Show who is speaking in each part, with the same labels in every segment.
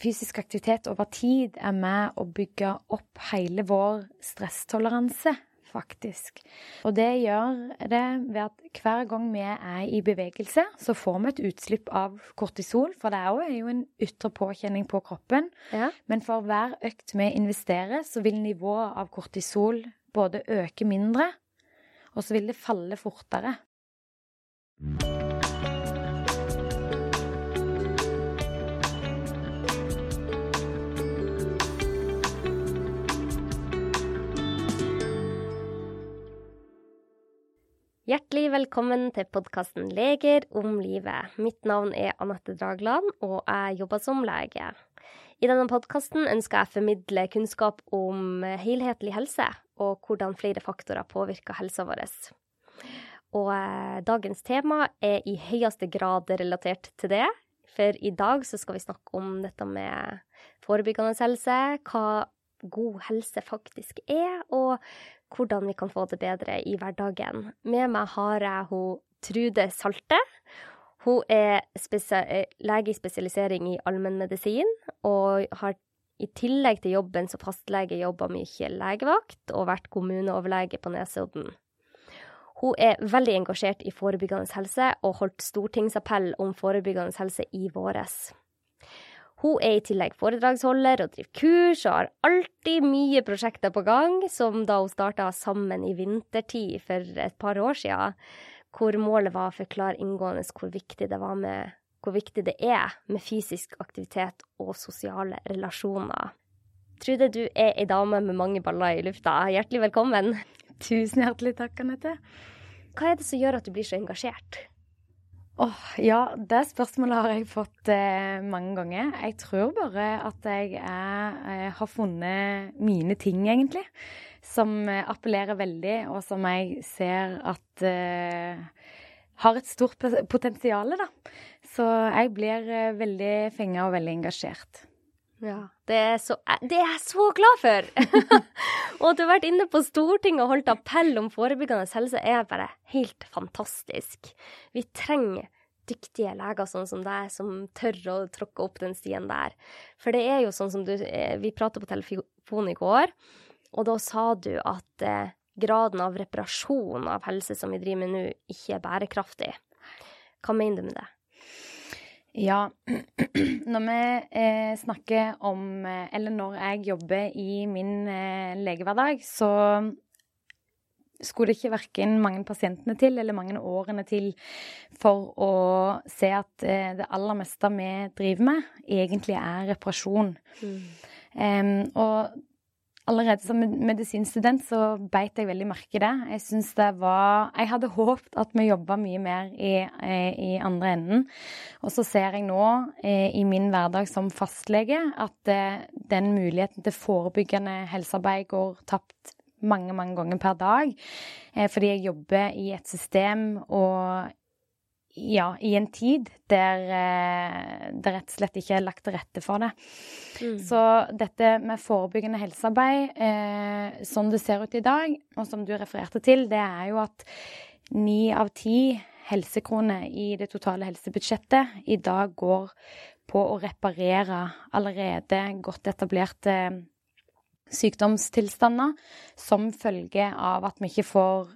Speaker 1: fysisk aktivitet over tid er med å bygge opp hele vår stresstoleranse, faktisk. Og det gjør det ved at hver gang vi er i bevegelse, så får vi et utslipp av kortisol, for det er jo en ytre påkjenning på kroppen.
Speaker 2: Ja.
Speaker 1: Men for hver økt vi investerer, så vil nivået av kortisol både øke mindre, og så vil det falle fortere.
Speaker 2: Hjertelig velkommen til podkasten Leger om livet. Mitt navn er Anette Dragland, og jeg jobber som lege. I denne podkasten ønsker jeg å formidle kunnskap om helhetlig helse, og hvordan flere faktorer påvirker helsa vår. Og eh, dagens tema er i høyeste grad relatert til det. For i dag så skal vi snakke om dette med forebyggende helse, hva god helse faktisk er, og hvordan vi kan få det bedre i hverdagen. Med meg har jeg hun Trude Salte. Hun er lege i spesialisering i allmennmedisin, og har i tillegg til jobben som fastlege jobba mye legevakt og vært kommuneoverlege på Nesodden. Hun er veldig engasjert i forebyggende helse og holdt stortingsappell om forebyggende helse i våres. Hun er i tillegg foredragsholder og driver kurs, og har alltid mye prosjekter på gang, som da hun starta sammen i vintertid for et par år siden, hvor målet var å forklare inngående hvor viktig det var med hvor viktig det er med fysisk aktivitet og sosiale relasjoner. Trude, du er ei dame med mange baller i lufta. Hjertelig velkommen.
Speaker 1: Tusen hjertelig takk, Anette.
Speaker 2: Hva er det som gjør at du blir så engasjert?
Speaker 1: Oh, ja, det spørsmålet har jeg fått eh, mange ganger. Jeg tror bare at jeg er, eh, har funnet mine ting, egentlig. Som eh, appellerer veldig, og som jeg ser at eh, har et stort potensial. Så jeg blir eh, veldig fenga og veldig engasjert.
Speaker 2: Ja, det er, så, det er jeg så glad for! og at du har vært inne på Stortinget og holdt appell om forebyggende helse, er bare helt fantastisk. Vi trenger dyktige leger sånn som deg, som tør å tråkke opp den stien der. For det er jo sånn som du eh, Vi pratet på telefon i går, og da sa du at eh, graden av reparasjon av helse som vi driver med nå, ikke er bærekraftig. Hva mener du med det?
Speaker 1: Ja, når vi eh, snakker om eh, Eller når jeg jobber i min eh, legehverdag, så skulle det ikke verken mange pasientene til eller mange årene til for å se at eh, det aller meste vi driver med, egentlig er reparasjon. Mm. Um, og allerede som medisinstudent så beit jeg veldig merke i det. Jeg syns det var Jeg hadde håpet at vi jobba mye mer i, eh, i, andre enden. Og så ser jeg nå eh, i min hverdag som fastlege at eh, den muligheten til forebyggende helsearbeid går tapt mange, mange ganger per dag. fordi jeg jobber i et system og ja, i en tid der eh, det rett og slett ikke er lagt til rette for det. Mm. Så dette med forebyggende helsearbeid, eh, som det ser ut i dag, og som du refererte til, det er jo at ni av ti helsekroner i det totale helsebudsjettet i dag går på å reparere allerede godt etablerte sykdomstilstander som følge av at vi ikke får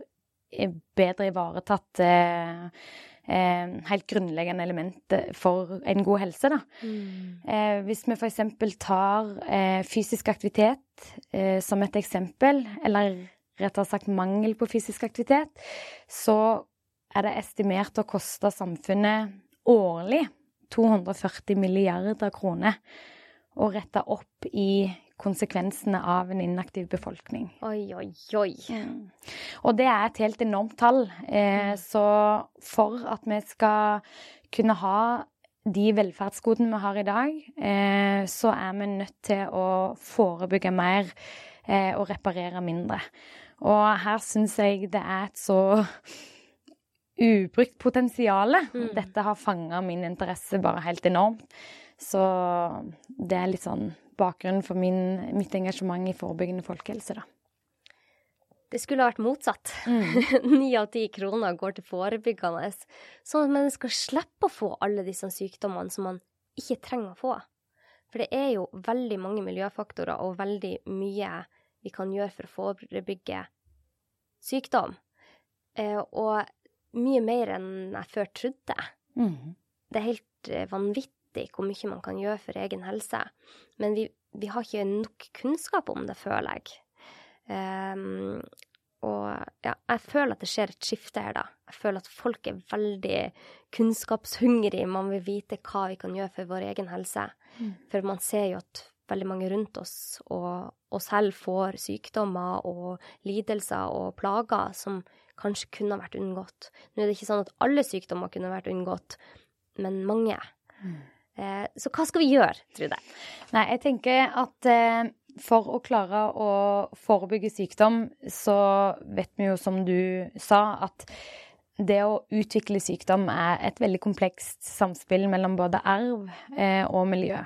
Speaker 1: eh, bedre ivaretatt eh, eh, helt grunnleggende element for en god helse. Da. Mm. Eh, hvis vi f.eks. tar eh, fysisk aktivitet eh, som et eksempel, eller rettere sagt mangel på fysisk aktivitet, så er det estimert å koste samfunnet årlig 240 milliarder kroner å rette opp i konsekvensene av en inaktiv befolkning.
Speaker 2: Oi, oi, oi. Mm.
Speaker 1: Og det er et helt enormt tall. Eh, mm. så for at vi skal kunne ha de velferdsgodene vi har i dag, eh, så er vi nødt til å forebygge mer eh, og reparere mindre. Og her syns jeg det er et så ubrukt potensial. Mm. Dette har fanga min interesse bare helt enormt. Så det er litt sånn bakgrunnen for min, mitt engasjement i forebyggende folkehelse, da.
Speaker 2: Det skulle ha vært motsatt. Mm. Ni mm. av ti kroner går til forebyggende, sånn at man skal slippe å få alle disse sykdommene som man ikke trenger å få. For det er jo veldig mange miljøfaktorer og veldig mye vi kan gjøre for å forebygge sykdom. Eh, og mye mer enn jeg før trodde.
Speaker 1: Mm.
Speaker 2: Det er helt eh, vanvittig hvor mye man kan gjøre for egen helse. Men vi, vi har ikke nok kunnskap om det, føler jeg. Um, og ja, jeg føler at det skjer et skifte her, da. Jeg føler at folk er veldig kunnskapshungrige. Man vil vite hva vi kan gjøre for vår egen helse.
Speaker 1: Mm.
Speaker 2: For man ser jo at veldig mange rundt oss og oss selv får sykdommer og lidelser og plager som kanskje kunne vært unngått. Nå er det ikke sånn at alle sykdommer kunne vært unngått, men mange.
Speaker 1: Mm.
Speaker 2: Eh, så hva skal vi gjøre, Trude?
Speaker 1: Nei, jeg tenker at eh, for å klare å forebygge sykdom, så vet vi jo, som du sa, at det å utvikle sykdom er et veldig komplekst samspill mellom både arv eh, og miljø.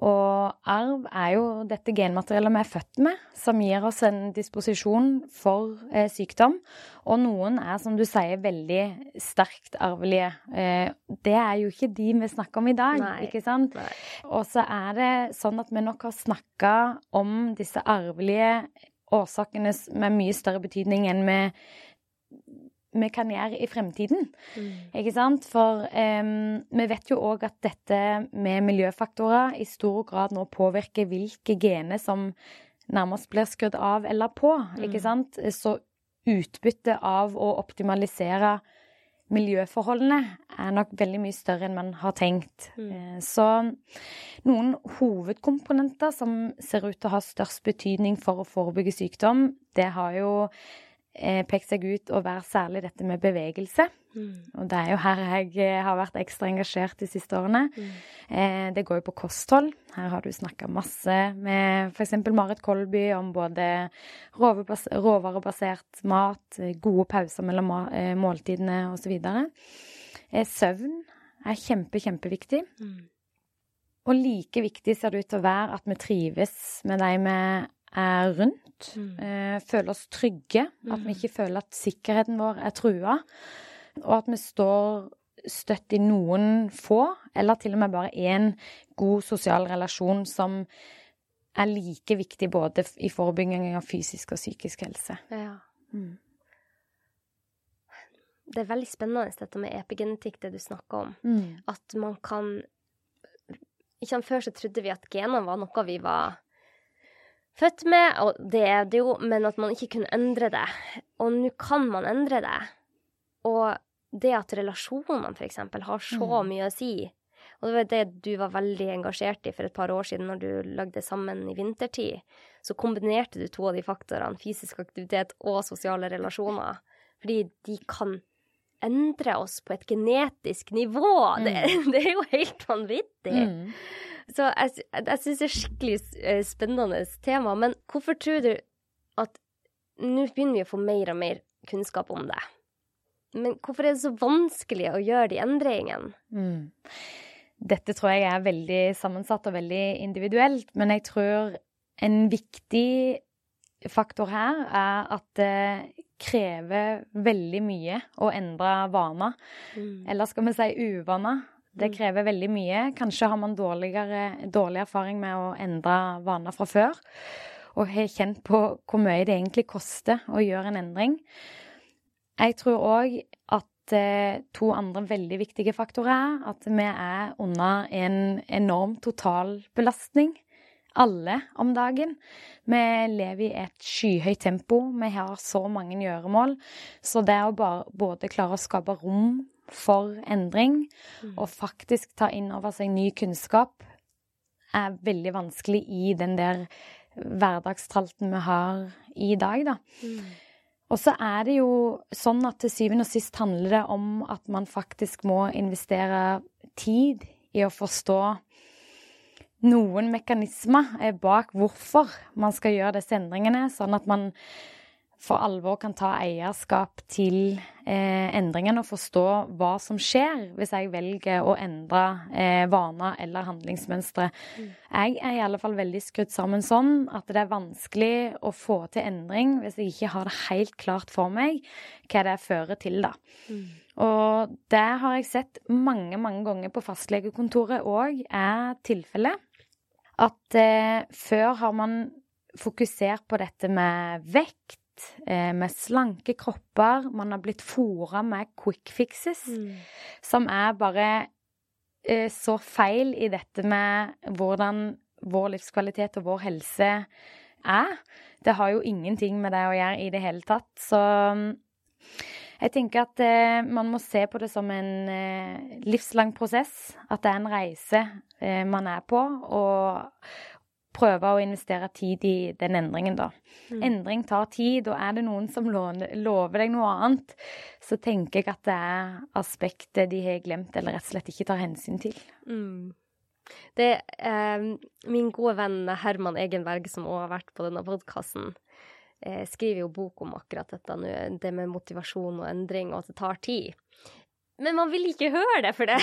Speaker 1: Og arv er jo dette genmateriellet vi er født med, som gir oss en disposisjon for eh, sykdom. Og noen er, som du sier, veldig sterkt arvelige. Eh, det er jo ikke de vi snakker om i dag,
Speaker 2: Nei.
Speaker 1: ikke sant? Og så er det sånn at vi nok har snakka om disse arvelige årsakene med mye større betydning enn vi vi kan gjøre i fremtiden. Ikke sant? For um, vi vet jo òg at dette med miljøfaktorer i stor grad nå påvirker hvilke gener som nærmest blir skrudd av eller på. Ikke sant? Så utbyttet av å optimalisere miljøforholdene er nok veldig mye større enn man har tenkt.
Speaker 2: Mm.
Speaker 1: Eh, Så noen hovedkomponenter som ser ut til å ha størst betydning for å forebygge sykdom, det har jo eh, pekt seg ut å være særlig dette med bevegelse.
Speaker 2: Mm.
Speaker 1: Og det er jo her jeg eh, har vært ekstra engasjert de siste årene.
Speaker 2: Mm.
Speaker 1: Eh, det går jo på kosthold. Her har du snakka masse med f.eks. Marit Kolby om både råvarebasert mat, eh, gode pauser mellom eh, måltidene osv. Eh, søvn er kjempe, kjempeviktig.
Speaker 2: Mm.
Speaker 1: Og like viktig ser det ut til å være at vi trives med de vi er rundt.
Speaker 2: Mm.
Speaker 1: Eh, føler oss trygge. At vi ikke føler at sikkerheten vår er trua. Og at vi står støtt i noen få, eller til og med bare én god sosial relasjon som er like viktig både i forebygging av fysisk og psykisk helse.
Speaker 2: Ja.
Speaker 1: Mm.
Speaker 2: Det er veldig spennende dette med epigenetikk, det du snakker om.
Speaker 1: Mm.
Speaker 2: At man kan ikke sant, Før så trodde vi at genene var noe vi var født med, og det er det jo, men at man ikke kunne endre det. Og nå kan man endre det. Og det at relasjonene f.eks. har så
Speaker 1: Mm.
Speaker 2: mye å si. Og det var det du var veldig engasjert i for et par år siden når du lagde sammen i vintertid. Så kombinerte du to av de faktorene, fysisk aktivitet og sosiale relasjoner. Fordi de kan endre oss på et genetisk nivå. Det, det er jo helt vanvittig.
Speaker 1: Mm.
Speaker 2: Så jeg, jeg syns det er skikkelig eh, spennende tema. Men hvorfor tror du at Nå begynner vi å få mer og mer kunnskap om det. Men hvorfor er det så vanskelig å gjøre de endringene?
Speaker 1: Mm. Dette tror jeg er veldig sammensatt og veldig individuelt, men jeg tror en viktig faktor her er at det krever veldig mye å endre vaner. Eller skal vi si uvaner. Det
Speaker 2: Mm.
Speaker 1: krever veldig mye. Kanskje har man dårlig erfaring med å endre vaner fra før. Og har kjent på hvor mye det egentlig koster å gjøre en endring. Jeg tror òg at eh, to andre veldig viktige faktorer er at vi er under en enorm totalbelastning. Alle om dagen. Vi lever i et skyhøyt tempo. Vi har så mange gjøremål. Så det å bare, både klare å skape rom for endring
Speaker 2: Mm.
Speaker 1: og faktisk ta inn over seg ny kunnskap, er veldig vanskelig i den der hverdagstralten vi har i dag, da. Og så er det jo sånn at til syvende og sist handler det om at man faktisk må investere tid i å forstå noen mekanismer eh, bak hvorfor man skal gjøre disse endringene, sånn at man for alvor kan ta eierskap til eh, endringene og forstå hva som skjer hvis jeg velger å endre eh, vaner eller handlingsmønstre. Jeg er i alle fall veldig skrudd sammen sånn at det er vanskelig å få til endring hvis jeg ikke har det helt klart for meg hva det fører til, da. Og det har jeg sett mange, mange ganger på fastlegekontoret òg er tilfellet. at eh, før har man fokusert på dette med vekt, eh, med slanke kropper. Man har blitt fora med quick fixes, mm. som er bare eh, så feil i dette med hvordan vår livskvalitet og vår helse er. Det har jo ingenting med det å gjøre i det hele tatt. Så jeg tenker at eh, man må se på det som en eh, livslang prosess. At det er en reise eh, man er på, og prøve å investere tid i den endringen, da. Mm. Endring tar tid, og er det noen som lover deg noe annet, så tenker jeg at det er aspektet de har glemt eller rett og slett ikke tar hensyn til. Mm.
Speaker 2: Det er min gode venn Herman Egenberg, som òg har vært på denne podkasten, eh, skriver jo bok om akkurat dette nå, det med motivasjon og endring, og at det tar tid. Men man vil ikke høre det for det.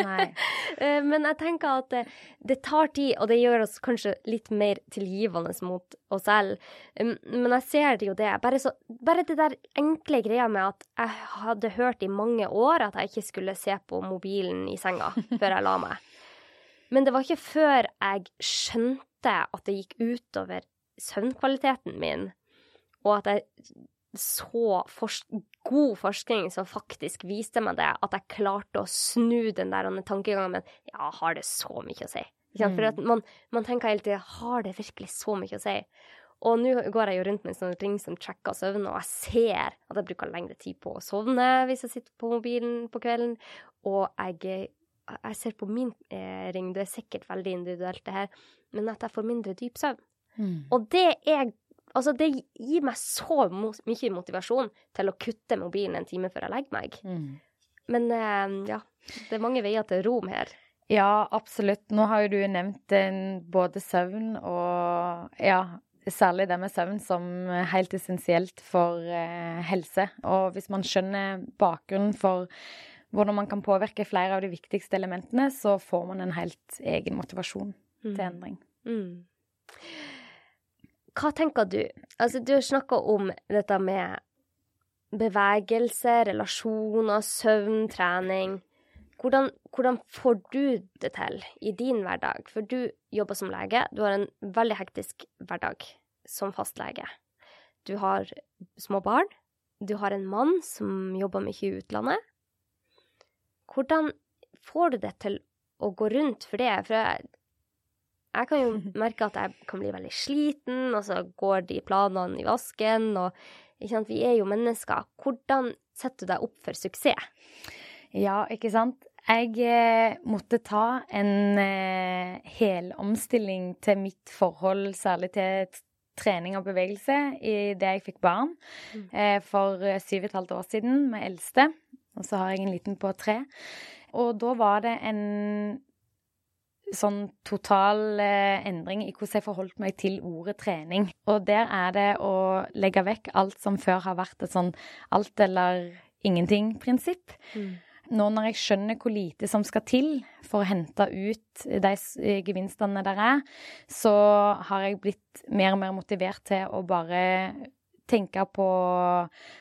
Speaker 2: Nei. Eh, men jeg tenker at det, det, tar tid, og det gjør oss kanskje litt mer tilgivende mot oss selv. Men jeg ser det jo det. Bare, så, bare det der enkle greia med at jeg hadde hørt i mange år at jeg ikke skulle se på mobilen i senga før jeg la meg. Men det var ikke før jeg skjønte at det gikk utover søvnkvaliteten min, og at jeg så forsk god forskning som faktisk viste meg det, at jeg klarte å snu den der tankegangen med ja, har det så mye å si? Mm. For man, man, tenker hele tida har det virkelig så mye å si? Og nå går jeg jo rundt med en sånn ring som tracker søvn, og jeg ser at jeg bruker lengre tid på å sovne hvis jeg sitter på mobilen på kvelden. Og jeg, jeg ser på min eh, ring, det er sikkert veldig individuelt det her, men at jeg får mindre dyp søvn. Mm. Og det er Altså, det gir meg så mye motivasjon til å kutte mobilen en time før jeg legger meg. Mm. Men uh, ja, det er mange veier til rom her.
Speaker 1: Ja, absolutt. Nå har jo du nevnt både søvn og ja, særlig det med søvn som helt essensielt for uh, helse. Og hvis man skjønner bakgrunnen for hvordan man kan påvirke flere av de viktigste elementene, så får man en helt egen motivasjon mm. til endring. Mm.
Speaker 2: Hva tenker du? Altså, du har snakka om dette med bevegelse, relasjoner, søvn, trening. Hvordan, hvordan, får du det til i din hverdag? For du jobber som lege. Du har en veldig hektisk hverdag som fastlege. Du har små barn. Du har en mann som jobber mye i utlandet. Hvordan får du det til å gå rundt for det? For jeg, jeg kan jo merke at jeg kan bli veldig sliten, og så går de planene i vasken. og Vi er jo mennesker. Hvordan setter du deg opp for suksess?
Speaker 1: Ja, ikke sant. Jeg eh, måtte ta en eh, helomstilling til mitt forhold, særlig til trening og bevegelse, i det jeg fikk barn mm. eh, for eh, syv og et halvt år siden med eldste. Og så har jeg en liten på tre. Og da var det en sånn total eh, endring i hvordan jeg forholdt meg til ordet trening. Og der er det å legge vekk alt som før har vært et sånn alt eller ingenting-prinsipp. Mm. Nå når jeg skjønner hvor lite som skal til for å hente ut de gevinstene der er, så har jeg blitt mer og mer motivert til å bare tenke på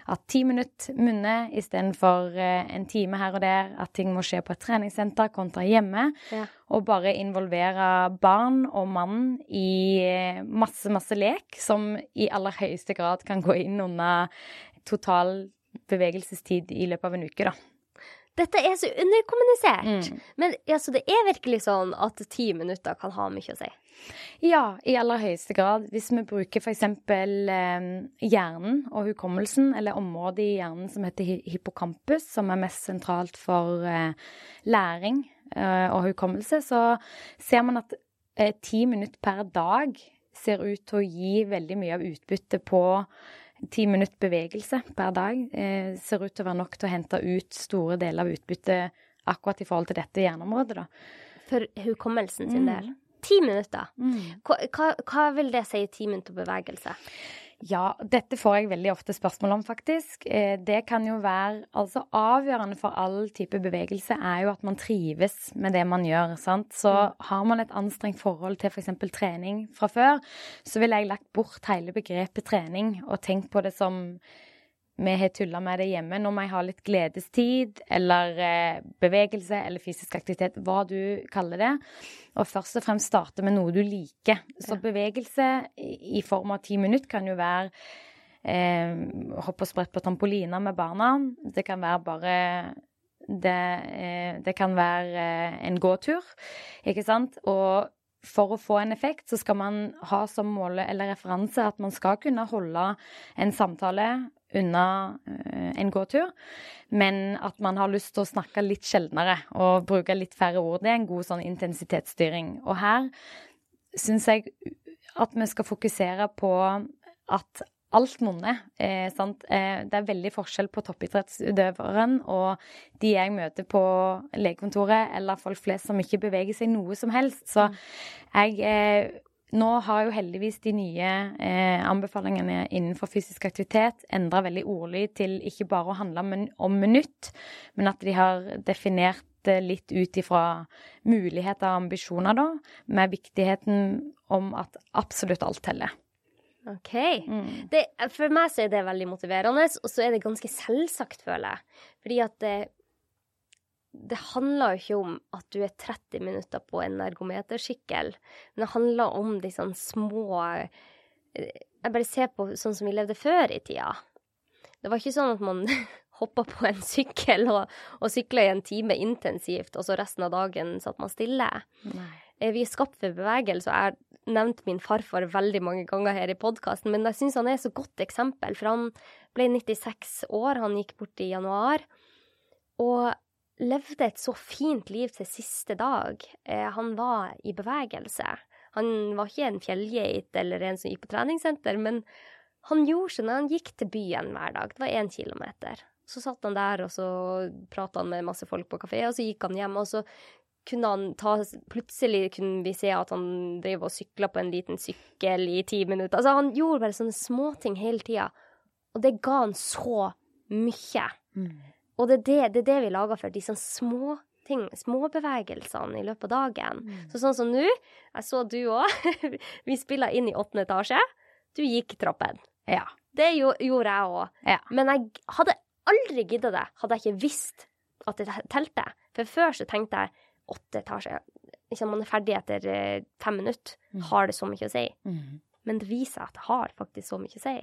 Speaker 1: at ti minutter munner istedenfor eh, en time her og der. At ting må skje på et treningssenter kontra hjemme. Ja. Og bare involvere barn og mann i eh, masse, masse lek, som i aller høyeste grad kan gå inn under total bevegelsestid i løpet av en uke, da.
Speaker 2: Dette er så underkommunisert. Mm. Men ja, så det er virkelig sånn at ti minutter kan ha mye å si?
Speaker 1: Ja, i aller høyeste grad. Hvis vi bruker f.eks. Eh, hjernen og hukommelsen, eller området i hjernen som heter hippocampus, som er mest sentralt for eh, læring eh, og hukommelse, så ser man at eh, ti minutter per dag ser ut til å gi veldig mye av utbyttet på ti minutter bevegelse per dag ser ut til å være nok til å hente ut store deler av utbyttet akkurat i forhold til dette hjerneområdet, da.
Speaker 2: For hukommelsen sin mm. Ti minutter. Mm. Hva, hva, vil det si ti minutter bevegelse?
Speaker 1: Ja, dette får jeg veldig ofte spørsmål om, faktisk. Eh, det kan jo være Altså avgjørende for all type bevegelse er jo at man trives med det man gjør, sant. Så mm. har man et anstrengt forhold til f.eks. trening fra før, så ville jeg lagt bort hele begrepet trening og tenkt på det som vi har tulla med det hjemme. Nå må jeg ha litt gledestid eller eh, bevegelse eller fysisk aktivitet, hva du kaller det. Og først og fremst starte med noe du liker. Så
Speaker 2: Ja.
Speaker 1: bevegelse i form av ti minutter kan jo være eh, hoppe og sprette på trampoliner med barna. Det kan være bare det, eh, det kan være eh, en gåtur, ikke sant? Og for å få en effekt, så skal man ha som mål eller referanse at man skal kunne holde en samtale unna eh, en gåtur, men at man har lyst til å snakke litt sjeldnere og bruke litt færre ord. Det er en god sånn intensitetsstyring. Og her syns jeg at vi skal fokusere på at alt monner. Eh, sant? Eh, det er veldig forskjell på toppidrettsutøveren og de jeg møter på legekontoret, eller folk flest som ikke beveger seg noe som helst. Så jeg eh, Nå har jo heldigvis de nye eh, anbefalingene innenfor fysisk aktivitet endra veldig ordlyd til ikke bare å handle om, om minutt, men at de har definert det litt ut ifra muligheter og ambisjoner, da, med viktigheten om at absolutt alt teller.
Speaker 2: OK.
Speaker 1: Mm.
Speaker 2: Det, for meg så er det veldig motiverende, og så er det ganske selvsagt, føler jeg. Fordi at det, handler jo ikke om at du er 30 minutter på en ergometersykkel, men det handler om de sånn små eh, Jeg bare ser på sånn som vi levde før i tida. Det var ikke sånn at man hoppa på en sykkel og, og sykla i en time intensivt, og så resten av dagen satt man stille.
Speaker 1: Nei.
Speaker 2: Eh, Vi er skapt for bevegelse, og jeg har nevnt min farfar veldig mange ganger her i podkasten, men jeg syns han er et så godt eksempel, for han ble 96 år, han gikk bort i januar, og levde et så fint liv til siste dag. Eh, Han var i bevegelse. Han var ikke en fjellgeit eller en som gikk på treningssenter, men han gjorde sånn han gikk til byen hver dag. Det var én kilometer. Så satt han der, og så prata han med masse folk på kafé, og så gikk han hjem. Og så kunne han ta Plutselig kunne vi se at han drev og sykla på en liten sykkel i ti minutter. Altså, han gjorde bare sånne småting hele tida, og det ga han så mye.
Speaker 1: Mm.
Speaker 2: Og det er det, det, er det vi lager for, de sånne små ting, småbevegelsene i løpet av dagen. Så sånn som nå, jeg så du òg, vi spiller inn i åttende etasje. Du gikk trappen.
Speaker 1: Ja.
Speaker 2: Det jo, gjorde jeg òg.
Speaker 1: Ja.
Speaker 2: Men jeg hadde aldri gidda det, hadde jeg ikke visst at det telte. For før så tenkte jeg åtte etasjer. Ikke man er ferdig etter eh, fem minutter, har det så mye å si.
Speaker 1: Mm.
Speaker 2: Men det viser at det har faktisk så mye å si.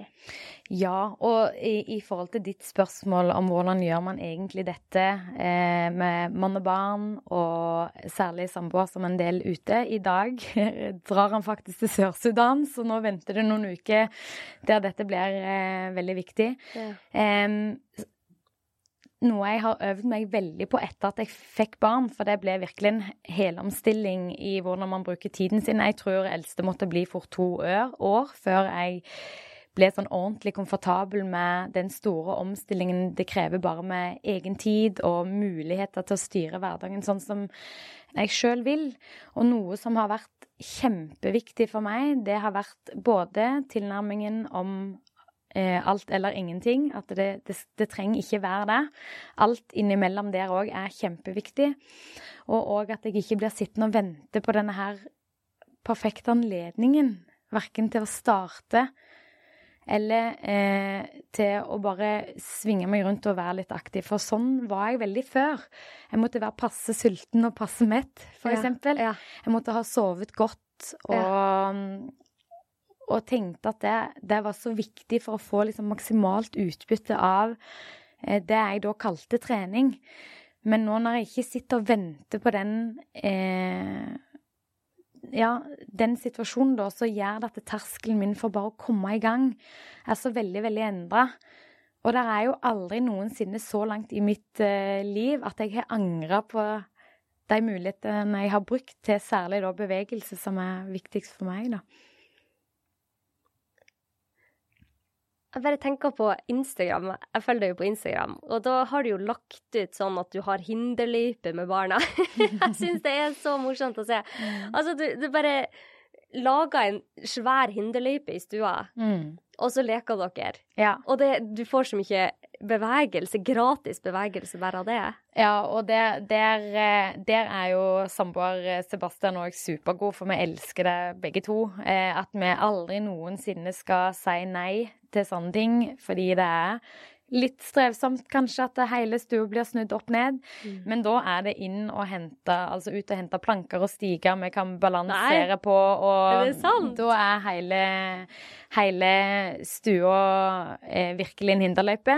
Speaker 1: Ja, og i, i forhold til ditt spørsmål om hvordan gjør man egentlig dette eh, med mann og barn, og særlig samboer som en del ute I dag drar han faktisk til Sør-Sudan, så nå venter det noen uker der dette blir eh, veldig viktig.
Speaker 2: Ja.
Speaker 1: Em, noe jeg har øvd meg veldig på etter at jeg fikk barn, for det ble virkelig en helomstilling i hvordan man bruker tiden sin. Jeg tror eldste måtte bli for to år, før jeg ble sånn ordentlig komfortabel med den store omstillingen det krever bare med egen tid og muligheter til å styre hverdagen sånn som jeg sjøl vil. Og noe som har vært kjempeviktig for meg, det har vært både tilnærmingen om alt eller ingenting. At det, det, det trenger ikke være det. Alt innimellom der òg er kjempeviktig. Og òg at jeg ikke blir sittende og vente på denne her perfekte anledningen. Verken til å starte eller eh, til å bare svinge meg rundt og være litt aktiv. For sånn var jeg veldig før. Jeg måtte være passe sulten og passe mett, for
Speaker 2: Ja,
Speaker 1: eksempel.
Speaker 2: Ja.
Speaker 1: Jeg måtte ha sovet godt og, og tenkte at det, det var så viktig for å få liksom maksimalt utbytte av eh, det jeg da kalte trening. Men nå når jeg ikke sitter og venter på den eh, ja, den situasjonen da, så gjør det at terskelen min for bare å komme i gang er så veldig, veldig endra. Og det er jo aldri noensinne så langt i mitt eh, liv at jeg har angra på de mulighetene jeg har brukt til særlig da bevegelse, som er viktigst for meg, da.
Speaker 2: Jeg bare tenker på Instagram. Jeg følger deg jo på Instagram, og da har du jo lagt ut sånn at du har hinderløype med barna. jeg syns det er så morsomt å se. Altså, du, du bare lager en svær hinderløype i stua,
Speaker 1: Mm.
Speaker 2: og så leker dere.
Speaker 1: Ja.
Speaker 2: Og det, du får så mye bevegelse, gratis bevegelse bare av det.
Speaker 1: Ja, og der, der, eh, der er jo samboer eh, Sebastian òg supergod, for vi elsker det begge to. Eh, At vi aldri noensinne skal si nei til sånne ting, fordi det er litt strevsomt kanskje at hele stua blir snudd opp ned. Mm. Men da er det inn og hente, altså ut og hente planker og stiger vi kan balansere Nei. på. Og
Speaker 2: er
Speaker 1: da er hele, hele stua eh, virkelig en hinderløype.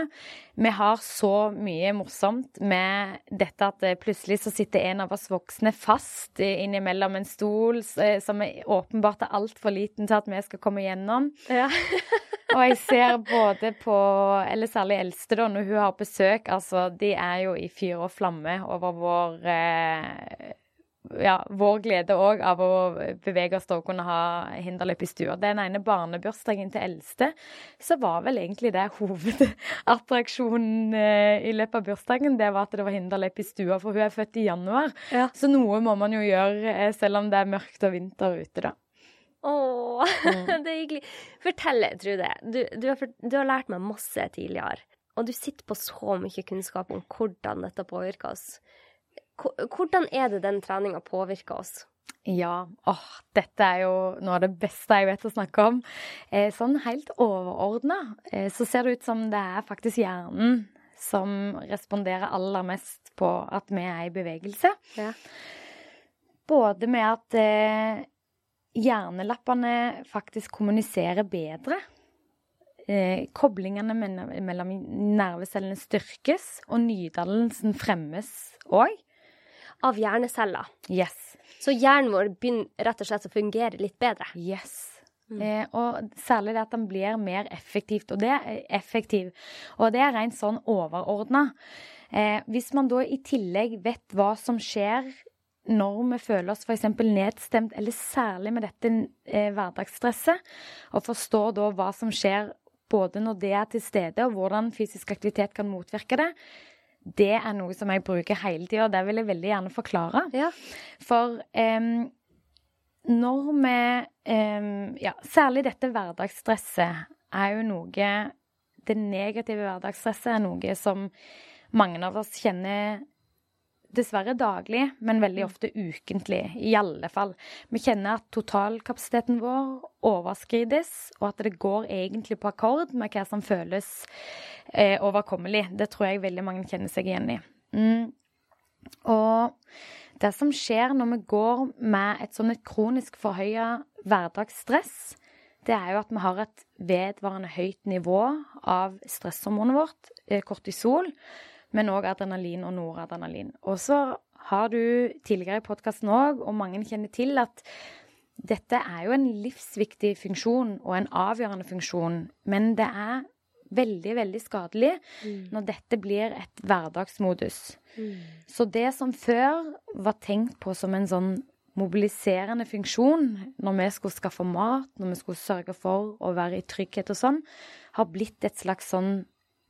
Speaker 1: Vi har så mye morsomt med dette at eh, plutselig så sitter en av oss voksne fast innimellom en stol eh, som er åpenbart er altfor liten til at vi skal komme gjennom. Ja. Og jeg ser både på Eller særlig eldste, da, når hun har besøk. Altså, de er jo i fyr og flamme over vår eh, ja, vår glede òg av å bevege oss og kunne ha hinderløp i stua. Den ene barnebursdagen til eldste, så var vel egentlig det hovedattraksjonen eh, i løpet av bursdagen. Det var at det var hinderløp i stua, for hun er født i januar. Ja. Så noe må man jo gjøre eh, selv om det er mørkt og vinter ute, da.
Speaker 2: Å, mm. det er hyggelig. Fortell, Trude. Du, du, har, du, har, lært meg masse tidligere. Og du sitter på så mye kunnskap om hvordan dette påvirker oss. Hvordan er det den treninga påvirker oss?
Speaker 1: Ja, åh, dette er jo noe av det beste jeg vet å snakke om. Eh, sånn helt overordna eh, så ser det ut som det er faktisk hjernen som responderer aller mest på at vi er i bevegelse. Ja. Både med at eh, hjernelappene faktisk kommuniserer bedre. Eh, koblingene mellom nervecellene styrkes, og nydannelsen fremmes òg.
Speaker 2: Av hjerneceller.
Speaker 1: Yes.
Speaker 2: Så hjernen vår begynner rett og slett å fungere litt bedre.
Speaker 1: Yes. Mm. Eh, og særlig det at den blir mer effektivt, og det er effektiv. Og det er rent sånn overordna. Eh, hvis man da i tillegg vet hva som skjer når vi føler oss f.eks. nedstemt, eller særlig med dette eh, hverdagsstresset, og forstår da hva som skjer både når det er til stede, og hvordan fysisk aktivitet kan motvirke det, det er noe som jeg bruker hele tida, og det vil jeg veldig gjerne forklare. Ja. For eh, når vi eh, Ja, særlig dette hverdagsstresset er jo noe Det negative hverdagsstresset er noe som mange av oss kjenner dessverre daglig, men veldig mm. ofte ukentlig. I alle fall. Vi kjenner at totalkapasiteten vår overskrides, og at det går egentlig på akkord med hva som føles eh, overkommelig. Det tror jeg veldig mange kjenner seg igjen i. Mm. Og det som skjer når vi går med et sånn et kronisk forhøya hverdagsstress, det er jo at vi har et vedvarende høyt nivå av stresshormonet vårt, eh, kortisol, men òg adrenalin og noradrenalin. Og så har du tidligere i podkasten òg, og mange kjenner til, at dette er jo en livsviktig funksjon og en avgjørende funksjon, men det er veldig, veldig skadelig mm. når dette blir et hverdagsmodus. Mm. Så det som før var tenkt på som en sånn mobiliserende funksjon når vi skulle skaffe mat, når vi skulle sørge for å være i trygghet og sånn, har blitt et slags sånn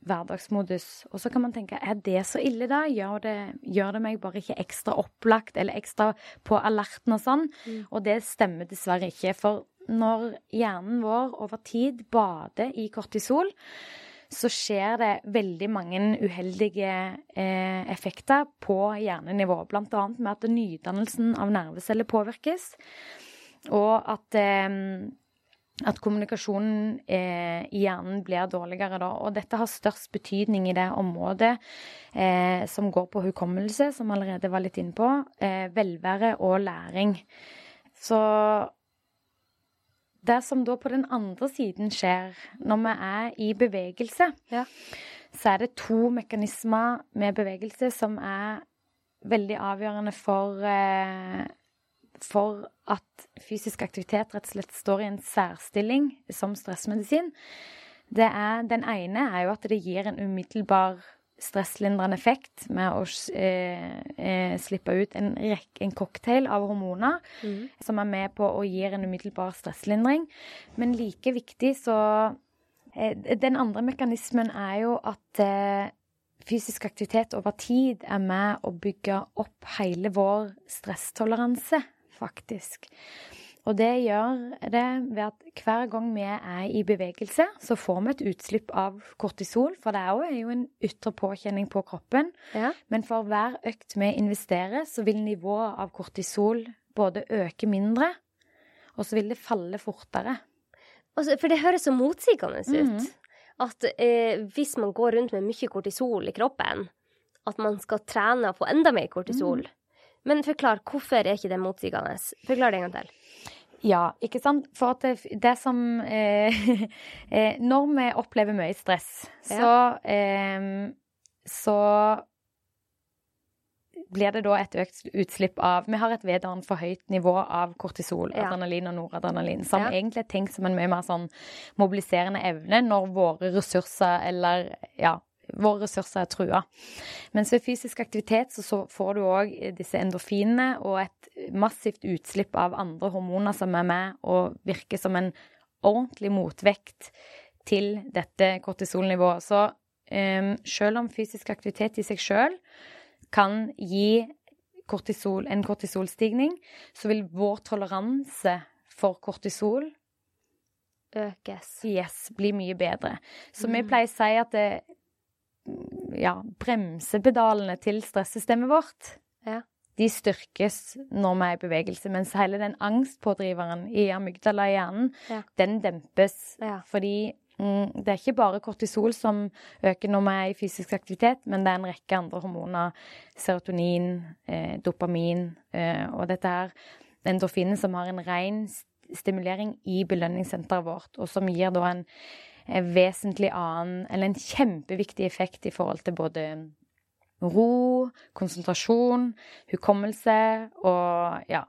Speaker 1: hverdagsmodus. Og så kan man tenke er det så ille, da? Gjør det, gjør det meg bare ikke ekstra opplagt eller ekstra på alerten og sånn? Mm. Og det stemmer dessverre ikke. For når hjernen vår over tid bader i kortisol, så skjer det veldig mange uheldige eh, effekter på hjernenivå. Blant annet med at nydannelsen av nerveceller påvirkes, og at eh, at kommunikasjonen eh, i hjernen blir dårligere da. Og dette har størst betydning i det området eh, som går på hukommelse, som allerede var litt inne på, eh, velvære og læring. Så det som da på den andre siden skjer når vi er i bevegelse, ja. så er det to mekanismer med bevegelse som er veldig avgjørende for eh, for at fysisk aktivitet rett og slett står i en særstilling som stressmedisin. Det er, den ene er jo at det gir en umiddelbar stresslindrende effekt med å eh, eh, slippe ut en, en, cocktail av hormoner mm. som er med på å gi en umiddelbar stresslindring. Men like viktig så eh, Den andre mekanismen er jo at eh, fysisk aktivitet over tid er med å bygge opp hele vår stresstoleranse faktisk. Og det gjør det ved at hver gang vi er i bevegelse, så får vi et utslipp av kortisol. For det er jo en ytre påkjenning på kroppen. Ja. Men for hver økt vi investerer, så vil nivået av kortisol både øke mindre, og så vil det falle fortere.
Speaker 2: Altså, for det høres så motsigende ut. Mm -hmm. at eh, hvis man går rundt med mye kortisol i kroppen, at man skal trene og få enda mer kortisol. Mm. Men forklar, hvorfor er ikke det motsigende? Forklar det en gang til.
Speaker 1: Ja, ikke sant. For at det, det som eh, eh, Når vi opplever mye stress, så, eh, så blir det da et økt utslipp av Vi har et vedvarende for høyt nivå av kortisol, ja. adrenalin og noradrenalin, som ja. egentlig er tenkt som en mye mer sånn mobiliserende evne når våre ressurser eller ja, våre ressurser er trua. Mens ved fysisk aktivitet så, får du òg disse endorfinene og et massivt utslipp av andre hormoner som er med og virker som en ordentlig motvekt til dette kortisolnivået. Så um, selv om fysisk aktivitet i seg sjøl kan gi kortisol, en kortisolstigning, så vil vår toleranse for kortisol
Speaker 2: økes.
Speaker 1: Yes, bli mye bedre. Så mm. vi pleier å si at det, ja, bremsepedalene til stressystemet vårt ja. de styrkes når vi er i bevegelse, mens hele den angstpådriveren i amygdala i hjernen, ja. den dempes. Fordi Mm, det er ikke bare kortisol som øker når vi er i fysisk aktivitet, men det er en rekke andre hormoner. Serotonin, eh, dopamin eh, og dette her endorfinen som har en ren stimulering i belønningssenteret vårt, og som gir da en, en vesentlig annen, eller en kjempeviktig effekt i forhold til både ro, konsentrasjon, hukommelse og ja,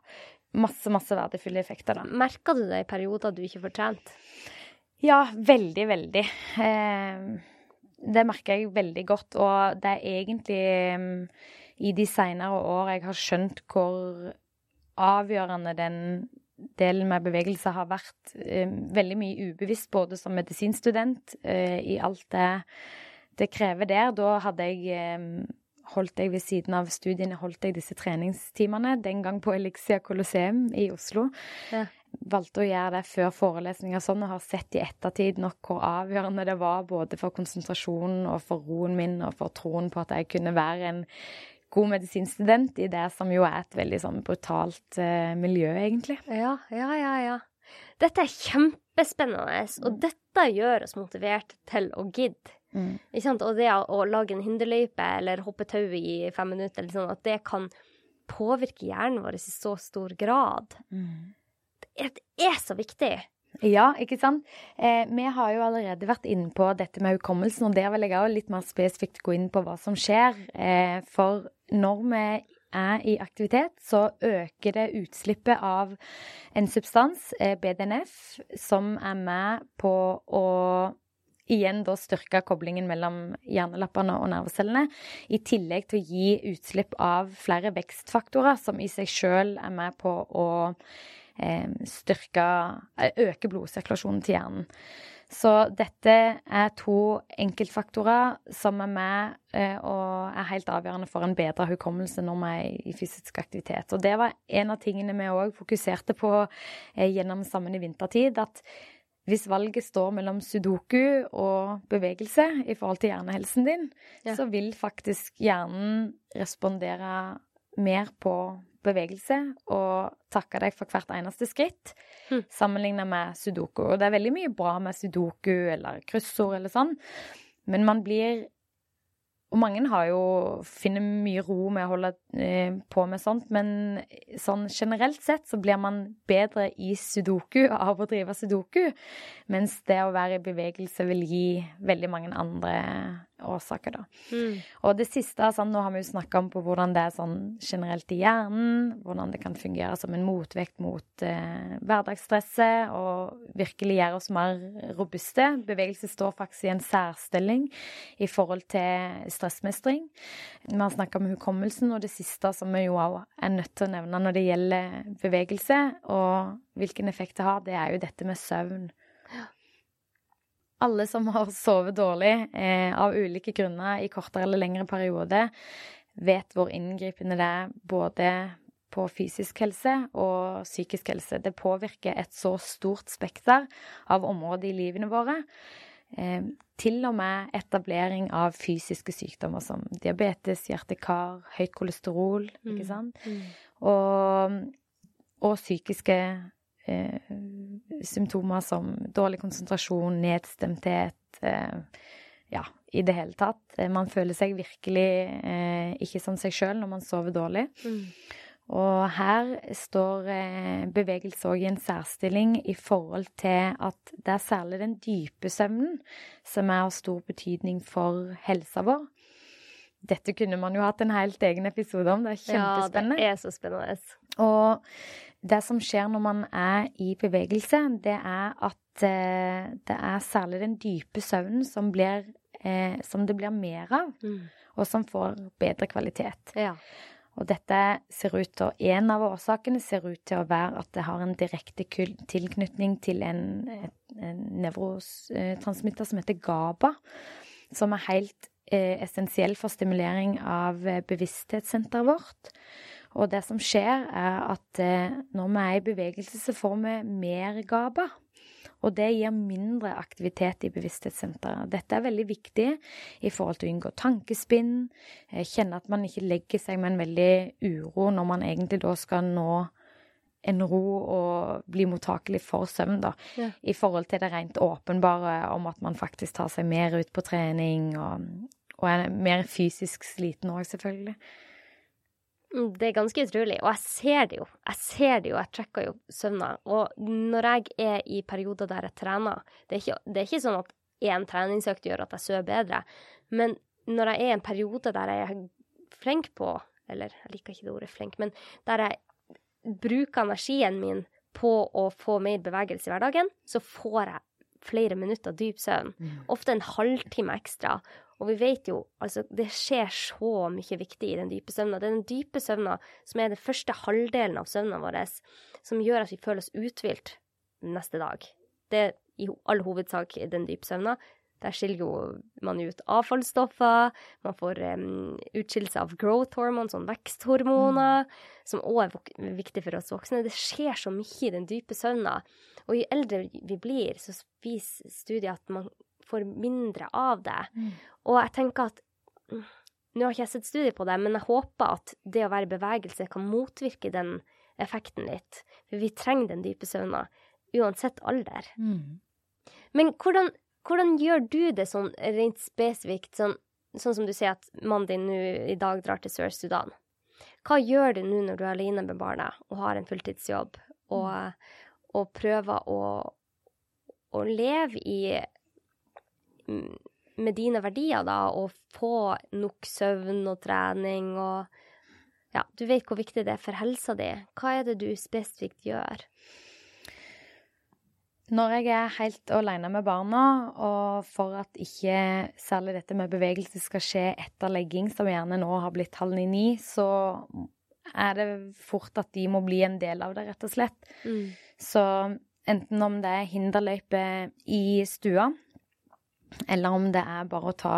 Speaker 1: masse, masse verdifulle effekter. da.
Speaker 2: Merker du det i perioder du ikke får trent?
Speaker 1: Ja, veldig, veldig. Eh, det merker jeg veldig godt. Og det er egentlig mm, i de seinere år jeg har skjønt hvor avgjørende den delen med bevegelse har vært. Eh, veldig mye ubevisst, både som medisinstudent, eh, i alt det det krever der. Da hadde jeg holdt jeg ved siden av studiene holdt jeg disse treningstimene, den gang på Elixia Colosseum i Oslo. Ja valgte å gjøre det før forelesninger sånn, og har sett i ettertid nok hvor avgjørende det var både for konsentrasjonen og for roen min og for troen på at jeg kunne være en god medisinstudent i det som jo er et veldig sånn brutalt eh, miljø, egentlig.
Speaker 2: Ja, ja, ja, ja. Dette er kjempespennende, og dette gjør oss motivert til å gidde. Mm. Og det å lage en hinderløype eller hoppe tau i fem minutter, sånn, at det kan påvirke hjernen vår i så stor grad. Mm det er så viktig.
Speaker 1: Ja, ikke sant. Eh, vi har jo allerede vært inne på dette med hukommelsen, og der vil jeg òg litt mer spesifikt gå inn på hva som skjer. Eh, for når vi er i aktivitet, så øker det utslippet av en substans, eh, BDNF, som er med på å igjen da styrke koblingen mellom hjernelappene og nervecellene, i tillegg til å gi utslipp av flere vekstfaktorer som i seg sjøl er med på å styrke eh, Øke blodsirkulasjonen til hjernen. Så dette er to enkeltfaktorer som er med eh, og er helt avgjørende for en bedre hukommelse når vi er i fysisk aktivitet. Og det var en av tingene vi òg fokuserte på gjennom Sammen i vintertid. At hvis valget står mellom sudoku og bevegelse i forhold til hjernehelsen din, ja. så vil faktisk hjernen respondere mer på bevegelse og takke deg for hvert eneste skritt, mm. sammenligna med sudoku. Og det er veldig mye bra med sudoku eller kryssord eller sånn, men man blir og mange har jo finner mye ro med å holde eh, på med sånt, men sånn generelt sett så blir man bedre i sudoku av å drive sudoku, mens det å være i bevegelse vil gi veldig mange andre årsaker, da. Mm. Og det siste, sånn, nå har vi jo snakka om på hvordan det er sånn generelt i hjernen, hvordan det kan fungere som en motvekt mot eh, hverdagsstresset og virkelig gjøre oss mer robuste. Bevegelse står faktisk i en særstilling i forhold til stressmestring. Vi har snakka om hukommelsen, og det siste som vi jo òg er nødt til å nevne når det gjelder bevegelse, og hvilken effekt det har, det er jo dette med søvn alle som har sovet dårlig eh, av ulike grunner i kortere eller lengre periode, vet hvor inngripende det er både på fysisk helse og psykisk helse. Det påvirker et så stort spekter av områder i livene våre. Eh, til og med etablering av fysiske sykdommer som diabetes, hjerte-kar, høyt kolesterol, mm. ikke sant? Mm. Og, og psykiske eh, symptomer som dårlig konsentrasjon, nedstemthet Ja, i det hele tatt. Man føler seg virkelig ikke som seg sjøl når man sover dårlig. Mm. Og her står bevegelse òg i en særstilling i forhold til at det er særlig den dype søvnen som er av stor betydning for helsa vår. Dette kunne man jo hatt en helt egen episode om. Det er kjempespennende.
Speaker 2: Ja, det er så spennende.
Speaker 1: Og det som skjer når man er i bevegelse, det er at eh, det er særlig den dype søvnen som, blir, eh, som det blir mer av, mm. og som får bedre kvalitet. Ja. Og dette ser ut til, En av årsakene ser ut til å være at det har en direkte tilknytning til en, en nevrotransmitter som heter GABA, som er helt Eh, essensiell for stimulering av eh, bevissthetssenteret vårt. Og det som skjer, er at eh, når vi er i bevegelse, så får vi mer GABA. Og det gir mindre aktivitet i bevissthetssenteret. Dette er veldig viktig i forhold til å unngå tankespinn, kjenne at man ikke legger seg med en veldig uro når man egentlig da skal nå en ro og bli mottakelig for søvn, da. Ja. I forhold til det rent åpenbare om at man faktisk tar seg mer ut på trening og og er mer fysisk sliten òg, selvfølgelig.
Speaker 2: Mm, det er ganske utrolig. Og jeg ser det jo. Jeg ser det jo, jeg trekker jo søvna. Og når jeg er i perioder der jeg trener Det er ikke, det er ikke sånn at én treningsøkt gjør at jeg sover bedre, men når jeg er i en periode der jeg er flink på Eller jeg liker ikke det ordet flink, men der jeg bruker energien min på å få mer bevegelse i hverdagen, så får jeg flere minutter dyp søvn. Mm. Ofte en halvtime ekstra. Og vi vet jo, altså, det skjer så mye viktig i den dype søvna. Det er den dype søvna som er den første halvdelen av søvna vår, som gjør at vi føler oss uthvilt neste dag. Det er i all hovedsak den dype søvna. Der skiller jo man ut avfallsstoffer, man får um, utskillelse av growth hormone, sånn veksthormoner, mm. som òg er viktig for oss voksne. Det skjer så mye i den dype søvna. Og jo eldre vi blir, så viser studier at man får mindre av det. Mm. Og jeg tenker at mm, Nå har ikke jeg sett studier på det, men jeg håper at det å være i bevegelse kan motvirke den effekten litt. For vi trenger den dype søvna, uansett alder. Mm. Men hvordan, hvordan, gjør du det sånn rent spesifikt, sånn, sånn som du sier at mannen din nå i dag drar til Sør-Sudan? Hva gjør du nå når du er alene med barna og har en fulltidsjobb, og, mm. og prøver å, å leve i med dine verdier, da, og få nok søvn og trening og Ja, du vet hvor viktig det er for helsa di. Hva er det du spesifikt gjør?
Speaker 1: Når jeg er helt alene med barna, og for at ikke særlig dette med bevegelse skal skje etter legging, som gjerne nå har blitt halv ni-ni, så er det fort at de må bli en del av det, rett og slett. Mm. Så enten om det er hinderløype i stua, eller om det er bare å ta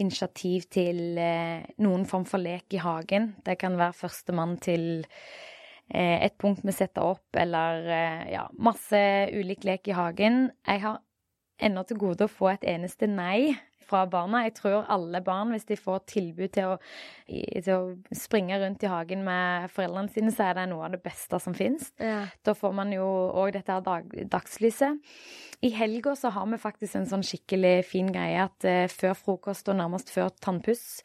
Speaker 1: initiativ til eh, noen form for lek i hagen. Det kan være førstemann til eh, et punkt vi setter opp, eller eh, ja, masse ulik lek i hagen. Jeg har ennå til gode å få et eneste nei fra barna. Jeg tror alle barn, hvis de får tilbud til å, til å springe rundt i hagen med foreldrene sine, så er det noe av det beste som fins. Ja. Da får man jo òg dette her dag, dagslyset. I helga så har vi faktisk en sånn skikkelig fin greie at eh, før frokost og nærmest før tannpuss,